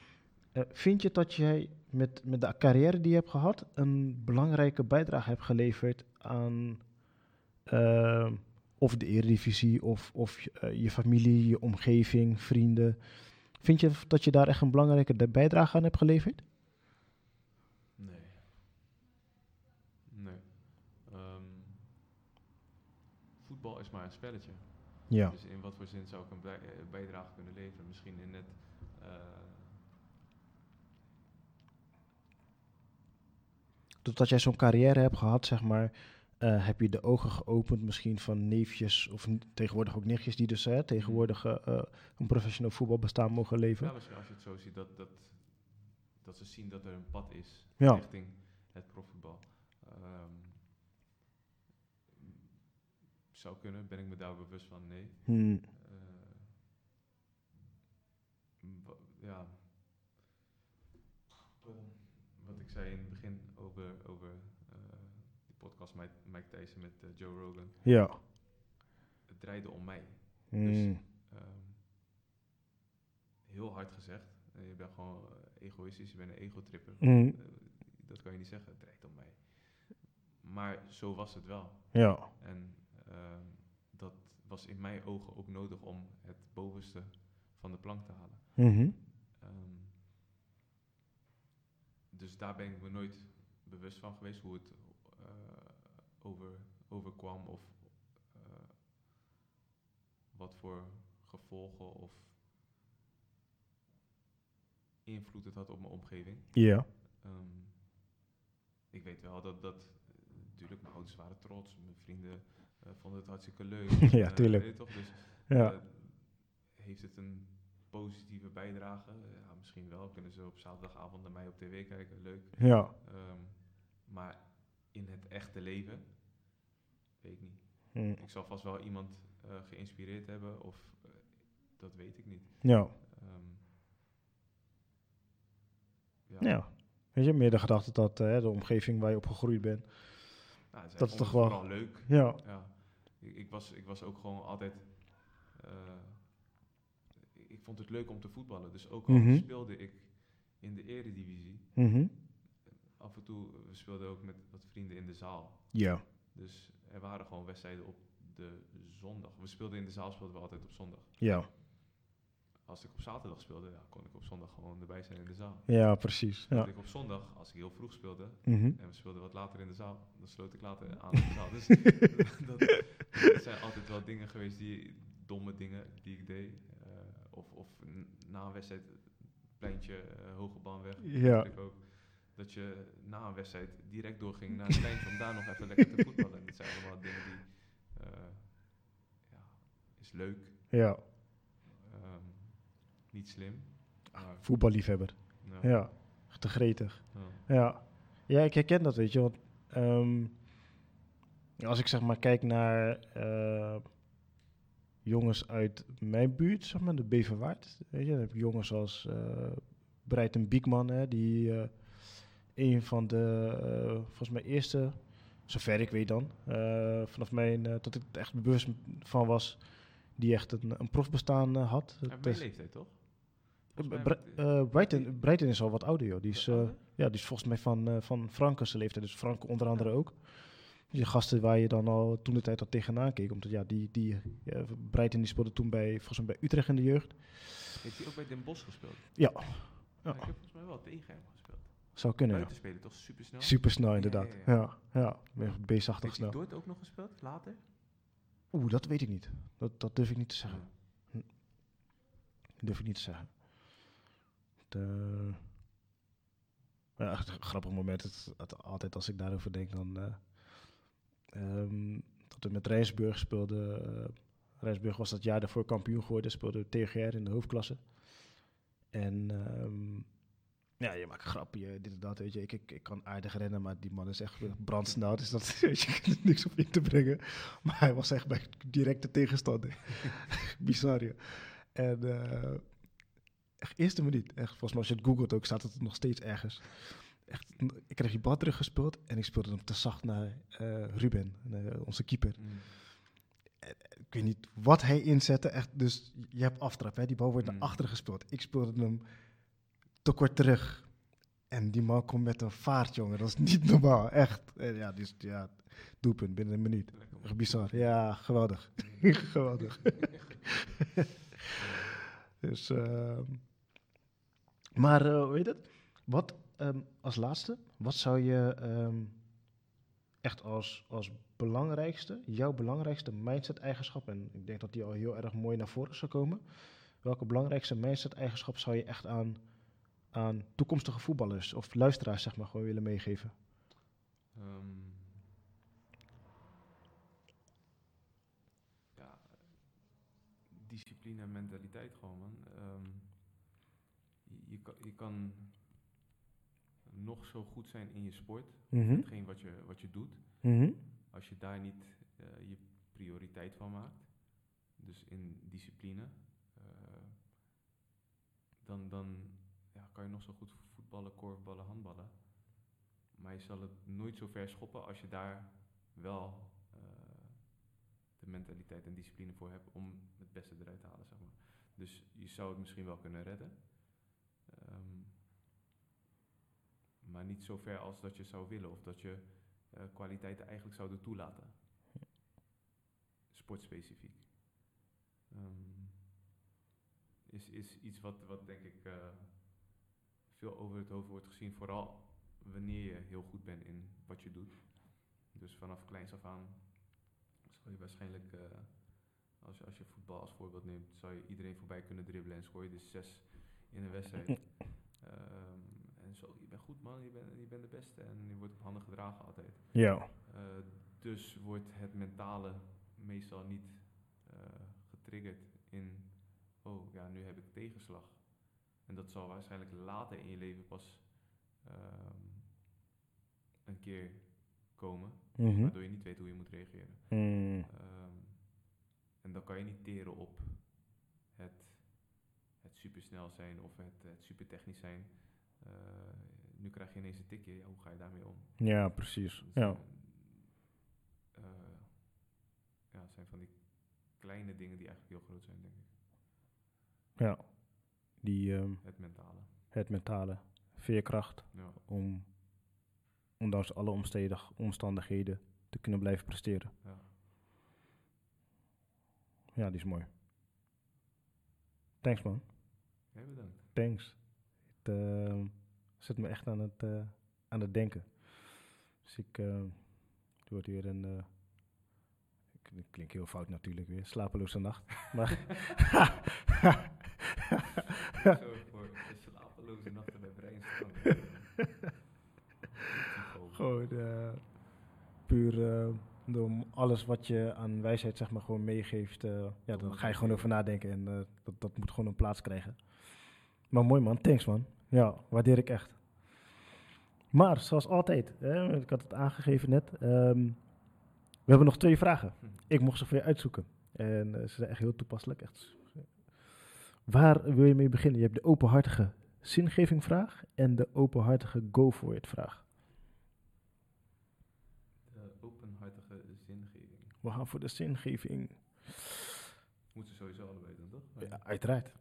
eh, vind je dat jij met, met de carrière die je hebt gehad... een belangrijke bijdrage hebt geleverd aan... eh, of de Eredivisie, of, of je- eh, je familie, je omgeving, vrienden. Vind je dat je daar echt een belangrijke bijdrage aan hebt geleverd? Nee. Nee. Ehm, voetbal is maar een spelletje. Ja. Dus in wat voor zin zou ik een eh, bijdrage kunnen leveren? Misschien in het. Doordat jij zo'n carrière hebt gehad, zeg maar, eh, heb je de ogen geopend misschien van neefjes of tegenwoordig ook nichtjes die dus hè, tegenwoordig eh, een professioneel voetbalbestaan mogen leven. ja, misschien als je het zo ziet, dat, dat, dat ze zien dat er een pad is Ja. richting het profvoetbal. Ehm, zou kunnen, ben ik me daar bewust van? Nee. Hmm, Eh, ja. Wat ik zei in het begin over, over eh, die podcast Mike, Mike Tyson met eh, Joe Rogan. Ja. Het draaide om mij. Hmm, Ehm, heel hard gezegd. Je bent gewoon egoïstisch, je bent een egotripper. hmm, dat kan je niet zeggen, het draait om mij. Maar zo was het wel. Ja. En dat was in mijn ogen ook nodig om het bovenste van de plank te halen. Mhm. Ehm, dus daar ben ik me nooit bewust van geweest hoe het eh, over, overkwam of eh, wat voor gevolgen of invloed het had op mijn omgeving. Ja. Ehm, ik weet wel dat, dat natuurlijk mijn ouders waren trots, mijn vrienden vonden het hartstikke leuk. <laughs> Ja, Eh, tuurlijk. weet je toch? Dus Ja. eh, heeft het een positieve bijdrage? Ja, misschien wel. Kunnen ze op zaterdagavond naar mij op tv kijken, leuk. Ja. Ehm, maar in het echte leven, weet ik niet. Hmm, Ik zal vast wel iemand eh, geïnspireerd hebben, of eh, dat weet ik niet. Ja. Ehm, Ja. Weet je, meer de gedachte dat eh, de omgeving waar je opgegroeid bent. Nou, Dat is toch wel- leuk. Ja. Ja, ik, ik, was, ik was ook gewoon altijd. eh, ik vond het leuk om te voetballen. Dus ook al Mhm. speelde ik in de Eredivisie. Mhm. Af en toe, we speelden ook met wat vrienden in de zaal. Ja. Dus er waren gewoon wedstrijden op de zondag. We speelden in de zaal, speelden we altijd op zondag. Ja. Als ik op zaterdag speelde, ja, kon ik op zondag gewoon erbij zijn in de zaal. Ja, precies. Ja. ik op zondag, als ik heel vroeg speelde, Mhm. en we speelden wat later in de zaal. Dan sloot ik later aan in de zaal. Dus <laughs> dat, dat zijn altijd wel dingen geweest, die domme dingen die ik deed. Eh, of, of na een wedstrijd, pleintje, eh hoge baanweg. Ja. Dat ik ook. Dat je na een wedstrijd direct doorging naar het pleintje om daar nog even lekker te voetballen. En dat zijn allemaal dingen die, eh, ja, is leuk. Ja. Niet slim. Maar, Voetballiefhebber. ja, Ja. Te gretig. ja. Ja. Ja, ik herken dat, weet je. Want ehm, als ik zeg maar kijk naar eh, jongens uit mijn buurt, zeg maar, de Beverwaard. Weet je, dan heb je jongens als eh Breiten Biekman, hè, die eh, een van de, volgens mij eerste, zover ik weet dan, vanaf mijn, dat ik er echt bewust van was, die echt een, een profbestaan had. Ja, mijn leeftijd toch? Volgens mij Bre- heb ik- eh, Brighton, Brighton is al wat ouder, joh. Die is, eh, ja, die is volgens mij van, eh van Franken's leeftijd. Dus Frank onder andere ook. Die gasten waar je dan al toen de tijd al tegenaan keek. Omdat ja, die, die ja, Brighton die speelde toen bij, volgens mij bij Utrecht in de jeugd. Heeft hij ook bij Den Bosch gespeeld? Ja. Ja. Ja. ik heb volgens mij wel tegen hem gespeeld. Zou kunnen, ja. Buiten spelen toch super snel? Snel inderdaad. ja, Ja, ja. beestachtig Heeft hij snel. Ook nog gespeeld, later? Oeh, dat weet ik niet. Dat, dat durf ik niet te zeggen. Ja. durf ik niet te zeggen. Eh, ja, grappig moment. Het, het- altijd als ik daarover denk, dan... eh ehm, dat we met Rijnsburg speelden. eh, Rijnsburg was dat jaar daarvoor kampioen geworden. Speelde TGR in de hoofdklasse. En ehm, ja, je maakt grapje, dit en dat, weet je. Ik, ik, kan aardig rennen, maar die man is echt brandsnel. Dus dat <laughs> weet je, er niks op in te brengen. Maar hij was echt bij directe tegenstander. <laughs> Bizar, ja. En echt eerste minuut. Echt, volgens mij als je het googelt ook, staat het nog steeds ergens. Echt, ik kreeg die bal teruggespeeld en ik speelde hem te zacht naar eh, Ruben, eh, onze keeper. Mm. Ik weet niet wat hij inzette. Echt, dus je hebt aftrap, hè? die bal wordt Mm. naar achteren gespeeld. Ik speelde hem te kort terug. En die man komt met een vaart, jongen. Dat is niet <laughs> normaal, echt. En ja, dus ja, doelpunt binnen een minuut. Lekker bizar. Ja, geweldig. <laughs> geweldig. <laughs> dus, ehm, maar eh, weet het? Wat ehm, als laatste, wat zou je ehm, echt als, als belangrijkste, jouw belangrijkste mindset-eigenschap, en ik denk dat die al heel erg mooi naar voren zou komen. Welke belangrijkste mindset-eigenschap zou je echt aan, aan toekomstige voetballers of luisteraars, zeg maar, gewoon willen meegeven? Ehm, discipline en mentaliteit gewoon, man. Je, kan, je kan nog zo goed zijn in je sport, Mhm. hetgeen wat je, wat je doet, Mhm. als je daar niet eh, je prioriteit van maakt, dus in discipline, eh, dan, dan ja, kan je nog zo goed voetballen, korfballen, handballen. Maar je zal het nooit zo ver schoppen als je daar wel eh, de mentaliteit en discipline voor hebt om het beste eruit te halen, zeg maar. Dus je zou het misschien wel kunnen redden. Ehm, maar niet zo ver als dat je zou willen of dat je eh, kwaliteiten eigenlijk zouden toelaten. Sportspecifiek. Ehm, is, is iets wat, wat denk ik eh, veel over het hoofd wordt gezien, vooral wanneer je heel goed bent in wat je doet. Dus vanaf kleins af aan zal je waarschijnlijk, eh, als, je, als je voetbal als voorbeeld neemt, zou je iedereen voorbij kunnen dribbelen en scoor je dus zes in een wedstrijd. <laughs> Ehm, en zo, je bent goed man, je bent, je bent de beste en je wordt op handen gedragen altijd. Ja. Eh, dus wordt het mentale meestal niet eh, getriggerd in, oh ja, nu heb ik tegenslag. En dat zal waarschijnlijk later in je leven pas ehm, een keer komen, Mhm. waardoor je niet weet hoe je moet reageren. Mm. Ehm, en dan kan je niet teren op het supersnel zijn of het, het supertechnisch zijn. Eh, nu krijg je ineens een tikje, ja, hoe ga je daarmee om? Ja, precies. Dus, Ja. eh, ja, het zijn van die kleine dingen die eigenlijk heel groot zijn, denk ik. ja. Die, ehm, Het mentale. het mentale, veerkracht Ja. om, ondanks alle omstedig, omstandigheden, te kunnen blijven presteren. Ja. Ja, die is mooi. Thanks man, Jij bedankt. thanks. Het ehm, zet me echt aan het, eh, aan het denken. Dus ik, eh, het wordt weer een, eh, ik, klink heel fout natuurlijk weer, slapeloze nacht. <laughs> Maar Zo voor de slapeloze nachten bij Breinstrand. Gewoon eh, puur door alles wat je aan wijsheid zeg maar gewoon meegeeft. eh, ja, dan ga je gewoon over nadenken en dat, dat moet gewoon een plaats krijgen. Maar mooi man, thanks man. Ja, waardeer ik echt. Maar zoals altijd, hè, ik had het aangegeven net. ehm, we hebben nog twee vragen. Ik mocht ze voor je uitzoeken. En eh, ze zijn echt heel toepasselijk. Echt. Waar wil je mee beginnen? Je hebt de openhartige zingeving vraag en de openhartige go for it vraag. De openhartige zingeving. We gaan voor de zingeving. Moeten ze sowieso allebei doen, toch? Ja, uiteraard.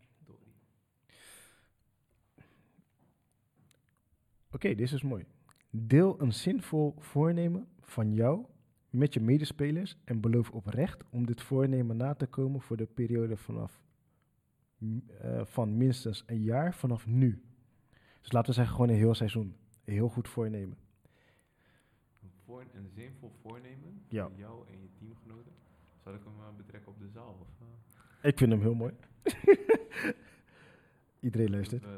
Oké, dit is mooi. Deel een zinvol voornemen van jou met je medespelers en beloof oprecht om dit voornemen na te komen voor de periode vanaf eh, van minstens een jaar vanaf nu. Dus laten we zeggen gewoon een heel seizoen. Een heel goed voornemen. Een, voor, een zinvol voornemen Ja. voor jou en je teamgenoten. Zal ik hem eh, betrekken op de zaal? Of, eh, Ik vind hem heel mooi. <laughs> Iedereen luistert. dat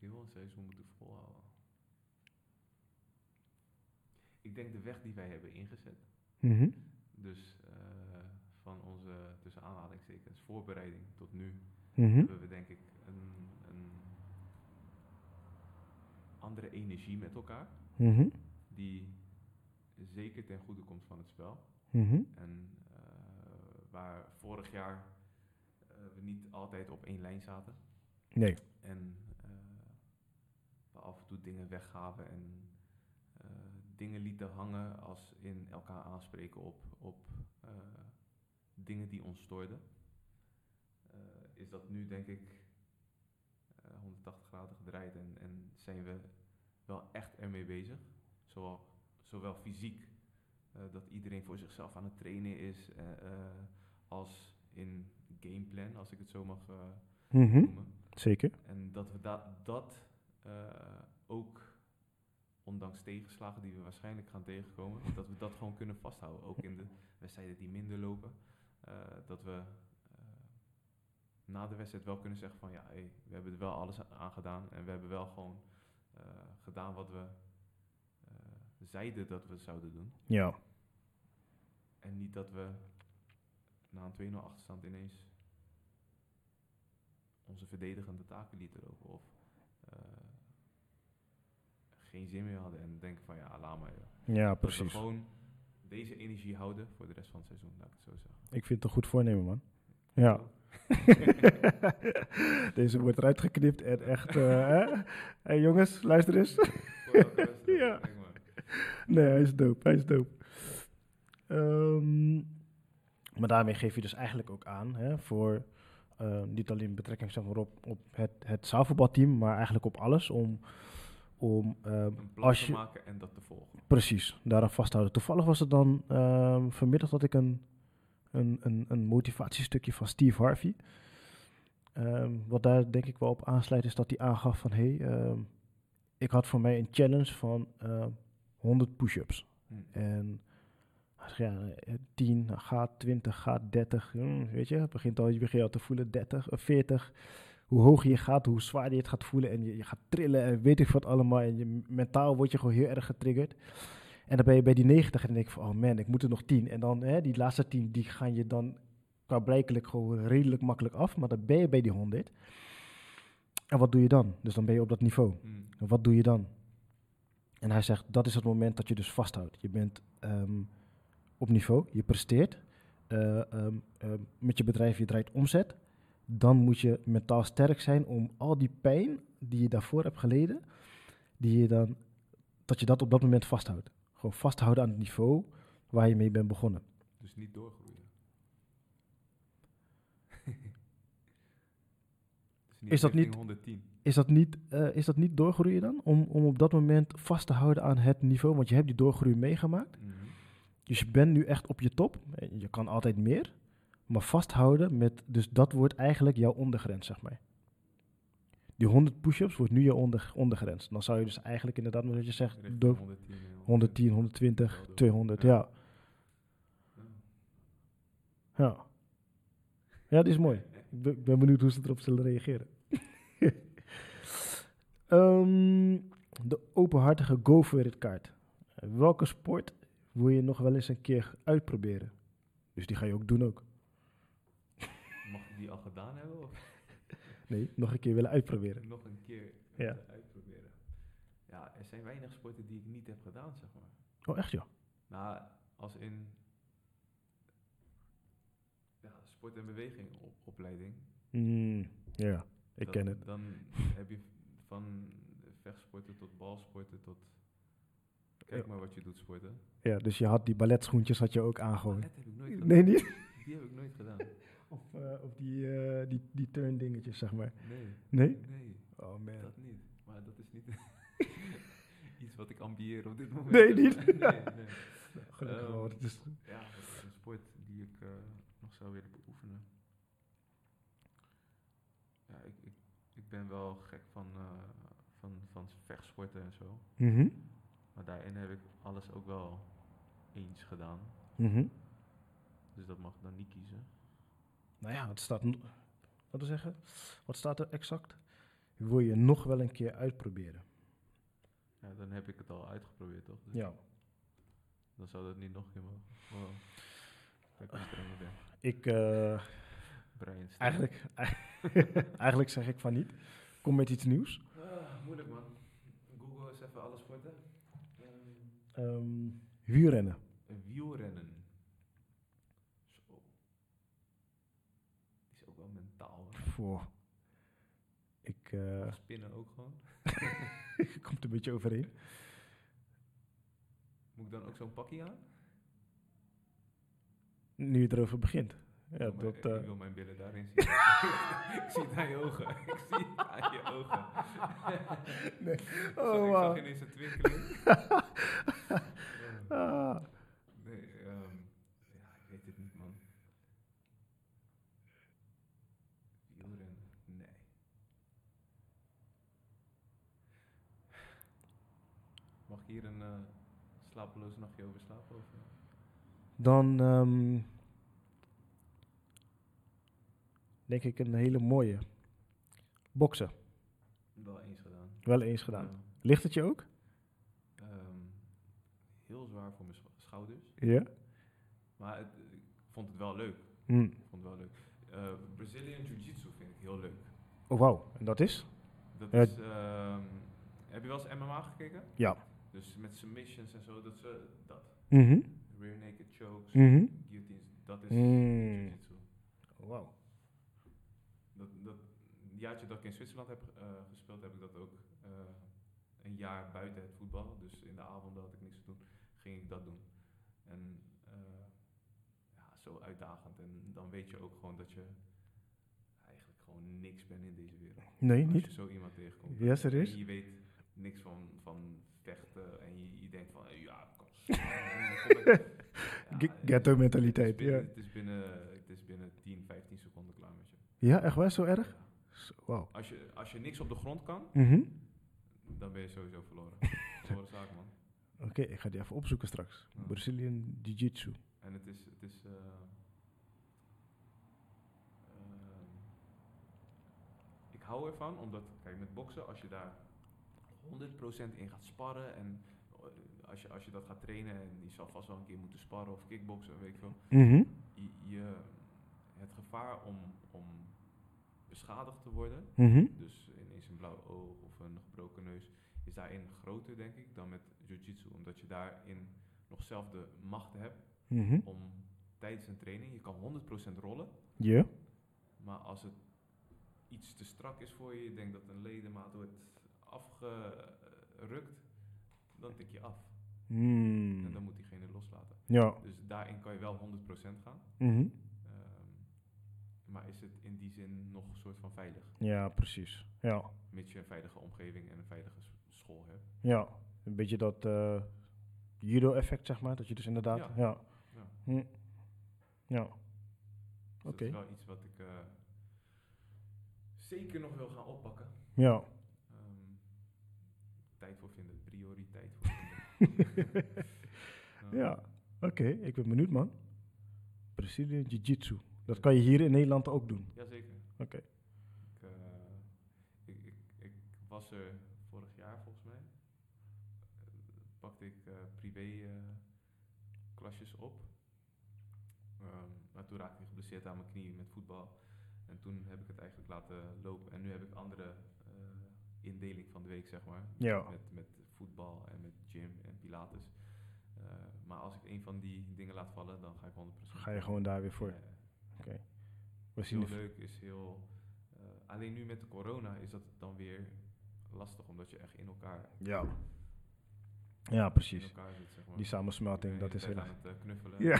we heel een seizoen moeten volhouden. Ik denk de weg die wij hebben ingezet. Mhm. Dus eh, van onze, tussen aanhalingstekens, voorbereiding tot nu, Mhm. hebben we denk ik een, een andere energie met elkaar. Mhm. Die zeker ten goede komt van het spel. En eh, waar vorig jaar eh, we niet altijd op één lijn zaten. Nee. En we af en toe dingen weggaven en dingen lieten hangen als in elkaar aanspreken op, op eh, dingen die ons stoorden, eh, is dat nu denk ik eh, 180 graden gedraaid en, en zijn we wel echt ermee bezig. Zowel, zowel fysiek, eh, dat iedereen voor zichzelf aan het trainen is, eh, eh, als in gameplan, als ik het zo mag eh, Mhm, noemen. Zeker. En dat we da dat eh, ook, ondanks tegenslagen die we waarschijnlijk gaan tegenkomen, <laughs> dat we dat gewoon kunnen vasthouden. Ook in de wedstrijden die minder lopen. eh, dat we eh, na de wedstrijd wel kunnen zeggen van ja, hey, we hebben er wel alles aan gedaan. En we hebben wel gewoon eh, gedaan wat we zeiden dat we zouden doen. Ja. En niet dat we na een 2-0 achterstand ineens onze verdedigende taken lieten lopen. Of geen zin meer hadden en denken van ja, laat maar. joh. Ja, Dat we precies. gewoon deze energie houden voor de rest van het seizoen, laat ik het zo zeggen. Ik vind het een goed voornemen, man. Ja. <laughs> Deze wordt eruit geknipt en echt... eh, <laughs> hè? Hey, jongens, luister eens. Ja. Nee, hij is dope. Hij is dope. Ehm, maar daarmee geef je dus eigenlijk ook aan hè, voor eh, niet alleen betrekking zeg maar, op, op het, het zaalvoetbalteam, maar eigenlijk op alles om, om ehm, Een plan als te maken en dat te volgen. precies daaraan vasthouden. Toevallig was het dan ehm, vanmiddag dat ik een, een, een, een motivatiestukje van Steve Harvey. Ehm, wat daar denk ik wel op aansluit is dat hij aangaf van hé, hey, ehm, ik had voor mij een challenge van ehm, 100 push-ups. Hm. En ja, eh, 10 gaat, 20 gaat, 30. hm, weet je, het begint al, je begint al te voelen 30, of 40. Hoe hoger je gaat, hoe zwaarder je het gaat voelen. En je, je gaat trillen en weet ik wat allemaal. En je, mentaal word je gewoon heel erg getriggerd. En dan ben je bij die 90 en dan denk je van, oh man, ik moet er nog 10. En dan, hè, die laatste 10, die gaan je dan qua blijkelijk gewoon redelijk makkelijk af. Maar dan ben je bij die 100. En wat doe je dan? Dus dan ben je op dat niveau. Hm. En wat doe je dan? En hij zegt, dat is het moment dat je dus vasthoudt. Je bent ehm, op niveau, je presteert. eh, ehm, ehm, met je bedrijf, je draait omzet. Dan moet je mentaal sterk zijn om al die pijn die je daarvoor hebt geleden, die je dan, dat je dat op dat moment vasthoudt. Gewoon vasthouden aan het niveau waar je mee bent begonnen. Dus niet doorgroeien. <laughs> dus niet Is dat richting niet- 110. Is dat niet, eh, is dat niet doorgroeien dan? Om, om op dat moment vast te houden aan het niveau, want je hebt die doorgroei meegemaakt. Mhm. Dus je bent nu echt op je top. Je kan altijd meer. Maar vasthouden met... Dus dat wordt eigenlijk jouw ondergrens, zeg maar. Die 100 push-ups wordt nu jouw onder, ondergrens. Dan zou je dus eigenlijk inderdaad, wat je zegt, Richting door 110. en 110, 120, Wel door. 200. Ja. Ja. Ja. Ja, die is mooi. Ik ben, benieuwd hoe ze erop zullen reageren. <laughs> Ehm, de openhartige Go For It kaart. Welke sport wil je nog wel eens een keer uitproberen? Dus die ga je ook doen ook. Mag ik die al gedaan hebben? Of <laughs> Nee, nog een keer willen uitproberen. nog een keer Ja. uitproberen? Ja, er zijn weinig sporten die ik niet heb gedaan, zeg maar. Oh, echt ja? Nou, als in ja, sport- en beweging op, opleiding. Mm, ja, ik dan, ken het. Dan <laughs> heb je van vechtsporten tot balsporten tot... Kijk Ja. maar wat je doet sporten. Ja, dus je had die balletschoentjes had je ook aangehouden. Ballet heb ik nooit gedaan. Nee, niet? Die heb ik nooit gedaan. <laughs> Of, eh, of die, eh, die, die turn dingetjes, zeg maar. Nee, Nee? nee, Oh man. dat niet. Maar dat is niet <laughs> iets wat ik ambieer op dit moment. Nee, niet? <laughs> nee, <laughs> nee. Gelukkig wel, Ehm, het is... Ja, dat is een sport die ik eh, nog zou willen beoefenen. Ja, ik, ik, ik ben wel gek van, eh, van, van vechtsporten en zo. Mhm, Maar daarin heb ik alles ook wel eens gedaan. mhm. Dus dat mag ik dan niet kiezen. Nou ja, het staat... Wat te zeggen? Wat staat er exact? Wil je nog wel een keer uitproberen? Ja, dan heb ik het al uitgeprobeerd, toch? Dus Ja. Dan zou dat niet nog een keer mogen. Wow. Kijk hoe streng ik ben. Ik, eh, Brian Stijn. eigenlijk, <laughs> eigenlijk zeg ik van niet. Kom met iets nieuws. Ah, moeilijk man. Google eens even alle sporten. Ehm, Ehm wielrennen. wielrennen. Zo. Die is ook wel mentaal. hè. Voor. Ik eh Spinnen ook gewoon. <laughs> komt een beetje overheen. Moet ik dan ook zo'n pakje aan? Nu je erover begint. Ja, Maar dat, ik, eh, ik wil mijn billen daarin zien. <laughs> ik zie het aan je ogen. Ik zie het aan je ogen. Nee. <laughs> Oh, ik wauw. zag ineens een twinkeling. Ah. nee, ehm, ja, ik weet het niet, man. Wielrennen? Nee. Mag ik hier een eh, slapeloos nachtje over slapen? Of, eh? Dan ehm, denk ik een hele mooie. Boksen. Wel eens gedaan. Wel eens gedaan. Ja. Ligt het je ook? Ehm, heel zwaar voor mijn scho- schouders. Ja. Maar het, ik vond het wel leuk. Hm. Ik vond het wel leuk. Eh, Brazilian Jiu-Jitsu vind ik heel leuk. Oh, wauw. En dat is? Dat Ja. is, ehm, heb je wel eens MMA gekeken? Ja. Dus met submissions en zo, dat ze dat. Mhm. Rear naked chokes, Mhm. guillotines, dat is Mm. Jiu-Jitsu. Wauw. Dat, dat jaartje dat ik in Zwitserland heb eh, gespeeld, heb ik dat ook eh, een jaar buiten het voetbal. Dus in de avonden had ik niks te doen, ging ik dat doen. En eh, ja, zo uitdagend. En dan weet je ook gewoon dat je eigenlijk gewoon niks bent in deze wereld. Nee, Als niet? je zo iemand tegenkomt. Ja, serieus? En je weet niks van, van vechten en je, je denkt van, ja, kom. <laughs> Ge- ghetto mentaliteit, Het is, binnen, ja. het, is binnen, het is binnen 10, 15 seconden klaar met je. Ja, echt waar? Zo erg? Ja. Als je, als je niks op de grond kan, Mhm. dan ben je sowieso verloren. <laughs> Verloren zaak, man. Oké, ik ga die even opzoeken straks. Ja. Brazilian Jiu-Jitsu. En het is, het is, eh, ehm, ik hou ervan, omdat, kijk, met boksen, als je daar 100% in gaat sparren en als je, als je dat gaat trainen en je zal vast wel een keer moeten sparren of kickboksen, weet ik veel, Mhm. je, je, het gevaar om, om beschadigd te worden, Mhm. dus ineens een blauw oog of een gebroken neus, is daarin groter, denk ik, dan met jiu-jitsu. Omdat je daarin nog zelf de macht hebt Mhm. om tijdens een training, je kan 100% rollen, Ja. maar als het iets te strak is voor je, je denkt dat een ledemaat wordt afgerukt, dan tik je af. En dan moet diegene loslaten. Ja. Dus daarin kan je wel 100% gaan. Mhm. Ehm, maar is het in die zin nog een soort van veilig? Ja, precies. Ja. Mits je een veilige omgeving en een veilige school hebt. Ja. Een beetje dat eh, judo-effect, zeg maar. Dat je dus inderdaad... Ja. Ja. Ja. Hm. Ja. Dus Oké. Dat is wel iets wat ik eh, zeker nog wil gaan oppakken. Ja. <laughs> Ja. Oké, ik ben benieuwd, man. Brazilian Jiu-Jitsu. Dat kan je hier in Nederland ook doen. Jazeker. Oké. Ik, eh, ik, ik, ik was er vorig jaar volgens mij. Eh, pakte ik eh, privé klasjes op. Ehm, maar toen raakte ik geblesseerd aan mijn knie met voetbal. En toen heb ik het eigenlijk laten lopen. En nu heb ik andere indeling van de week, zeg maar. Ja. Met, met voetbal en met gym en pilates. Eh, maar als ik een van die dingen laat vallen, dan ga ik 100%. Ga je gewoon daar weer voor. Ja. We zien heel leuk, is heel... eh, alleen nu met de corona is dat dan weer lastig, omdat je echt in elkaar, Ja. Ja, in precies. elkaar zit, zeg maar. Die samensmelting, dat is heel aan het eh, knuffelen. Ja.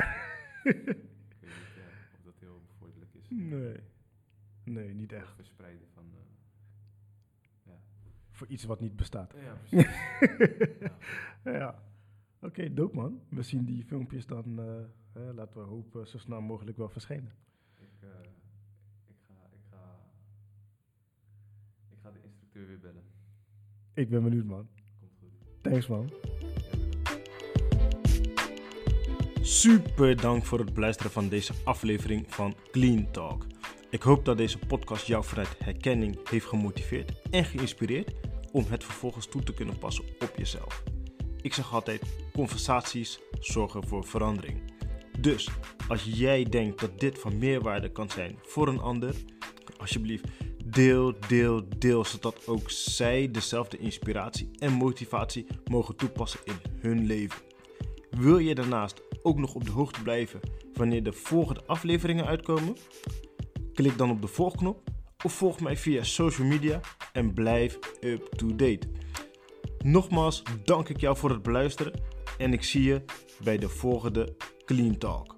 Ik weet niet of dat heel bevorderlijk is. Nee. Nee, niet Het echt. verspreiden van... Voor iets wat niet bestaat. ja, <laughs> precies. ja. Ja. Oké, dope man. We zien die filmpjes dan, eh, hè, laten we hopen, zo snel mogelijk wel verschijnen. Ik, eh, ik, ga, ik, ga, ik ga de instructeur weer bellen. Ik ben benieuwd man. Komt goed. Thanks man. Super dank voor het beluisteren van deze aflevering van Clean Talk. Ik hoop dat deze podcast jou vanuit herkenning heeft gemotiveerd en geïnspireerd om het vervolgens toe te kunnen passen op jezelf. Ik zeg altijd: conversaties zorgen voor verandering. Dus als jij denkt dat dit van meerwaarde kan zijn voor een ander, alsjeblieft deel, deel, deel, zodat ook zij dezelfde inspiratie en motivatie mogen toepassen in hun leven. Wil je daarnaast ook nog op de hoogte blijven wanneer de volgende afleveringen uitkomen? Klik dan op de volgknop of volg mij via social media en blijf up to date. Nogmaals dank ik jou voor het beluisteren En ik zie je bij de volgende Clean Talk.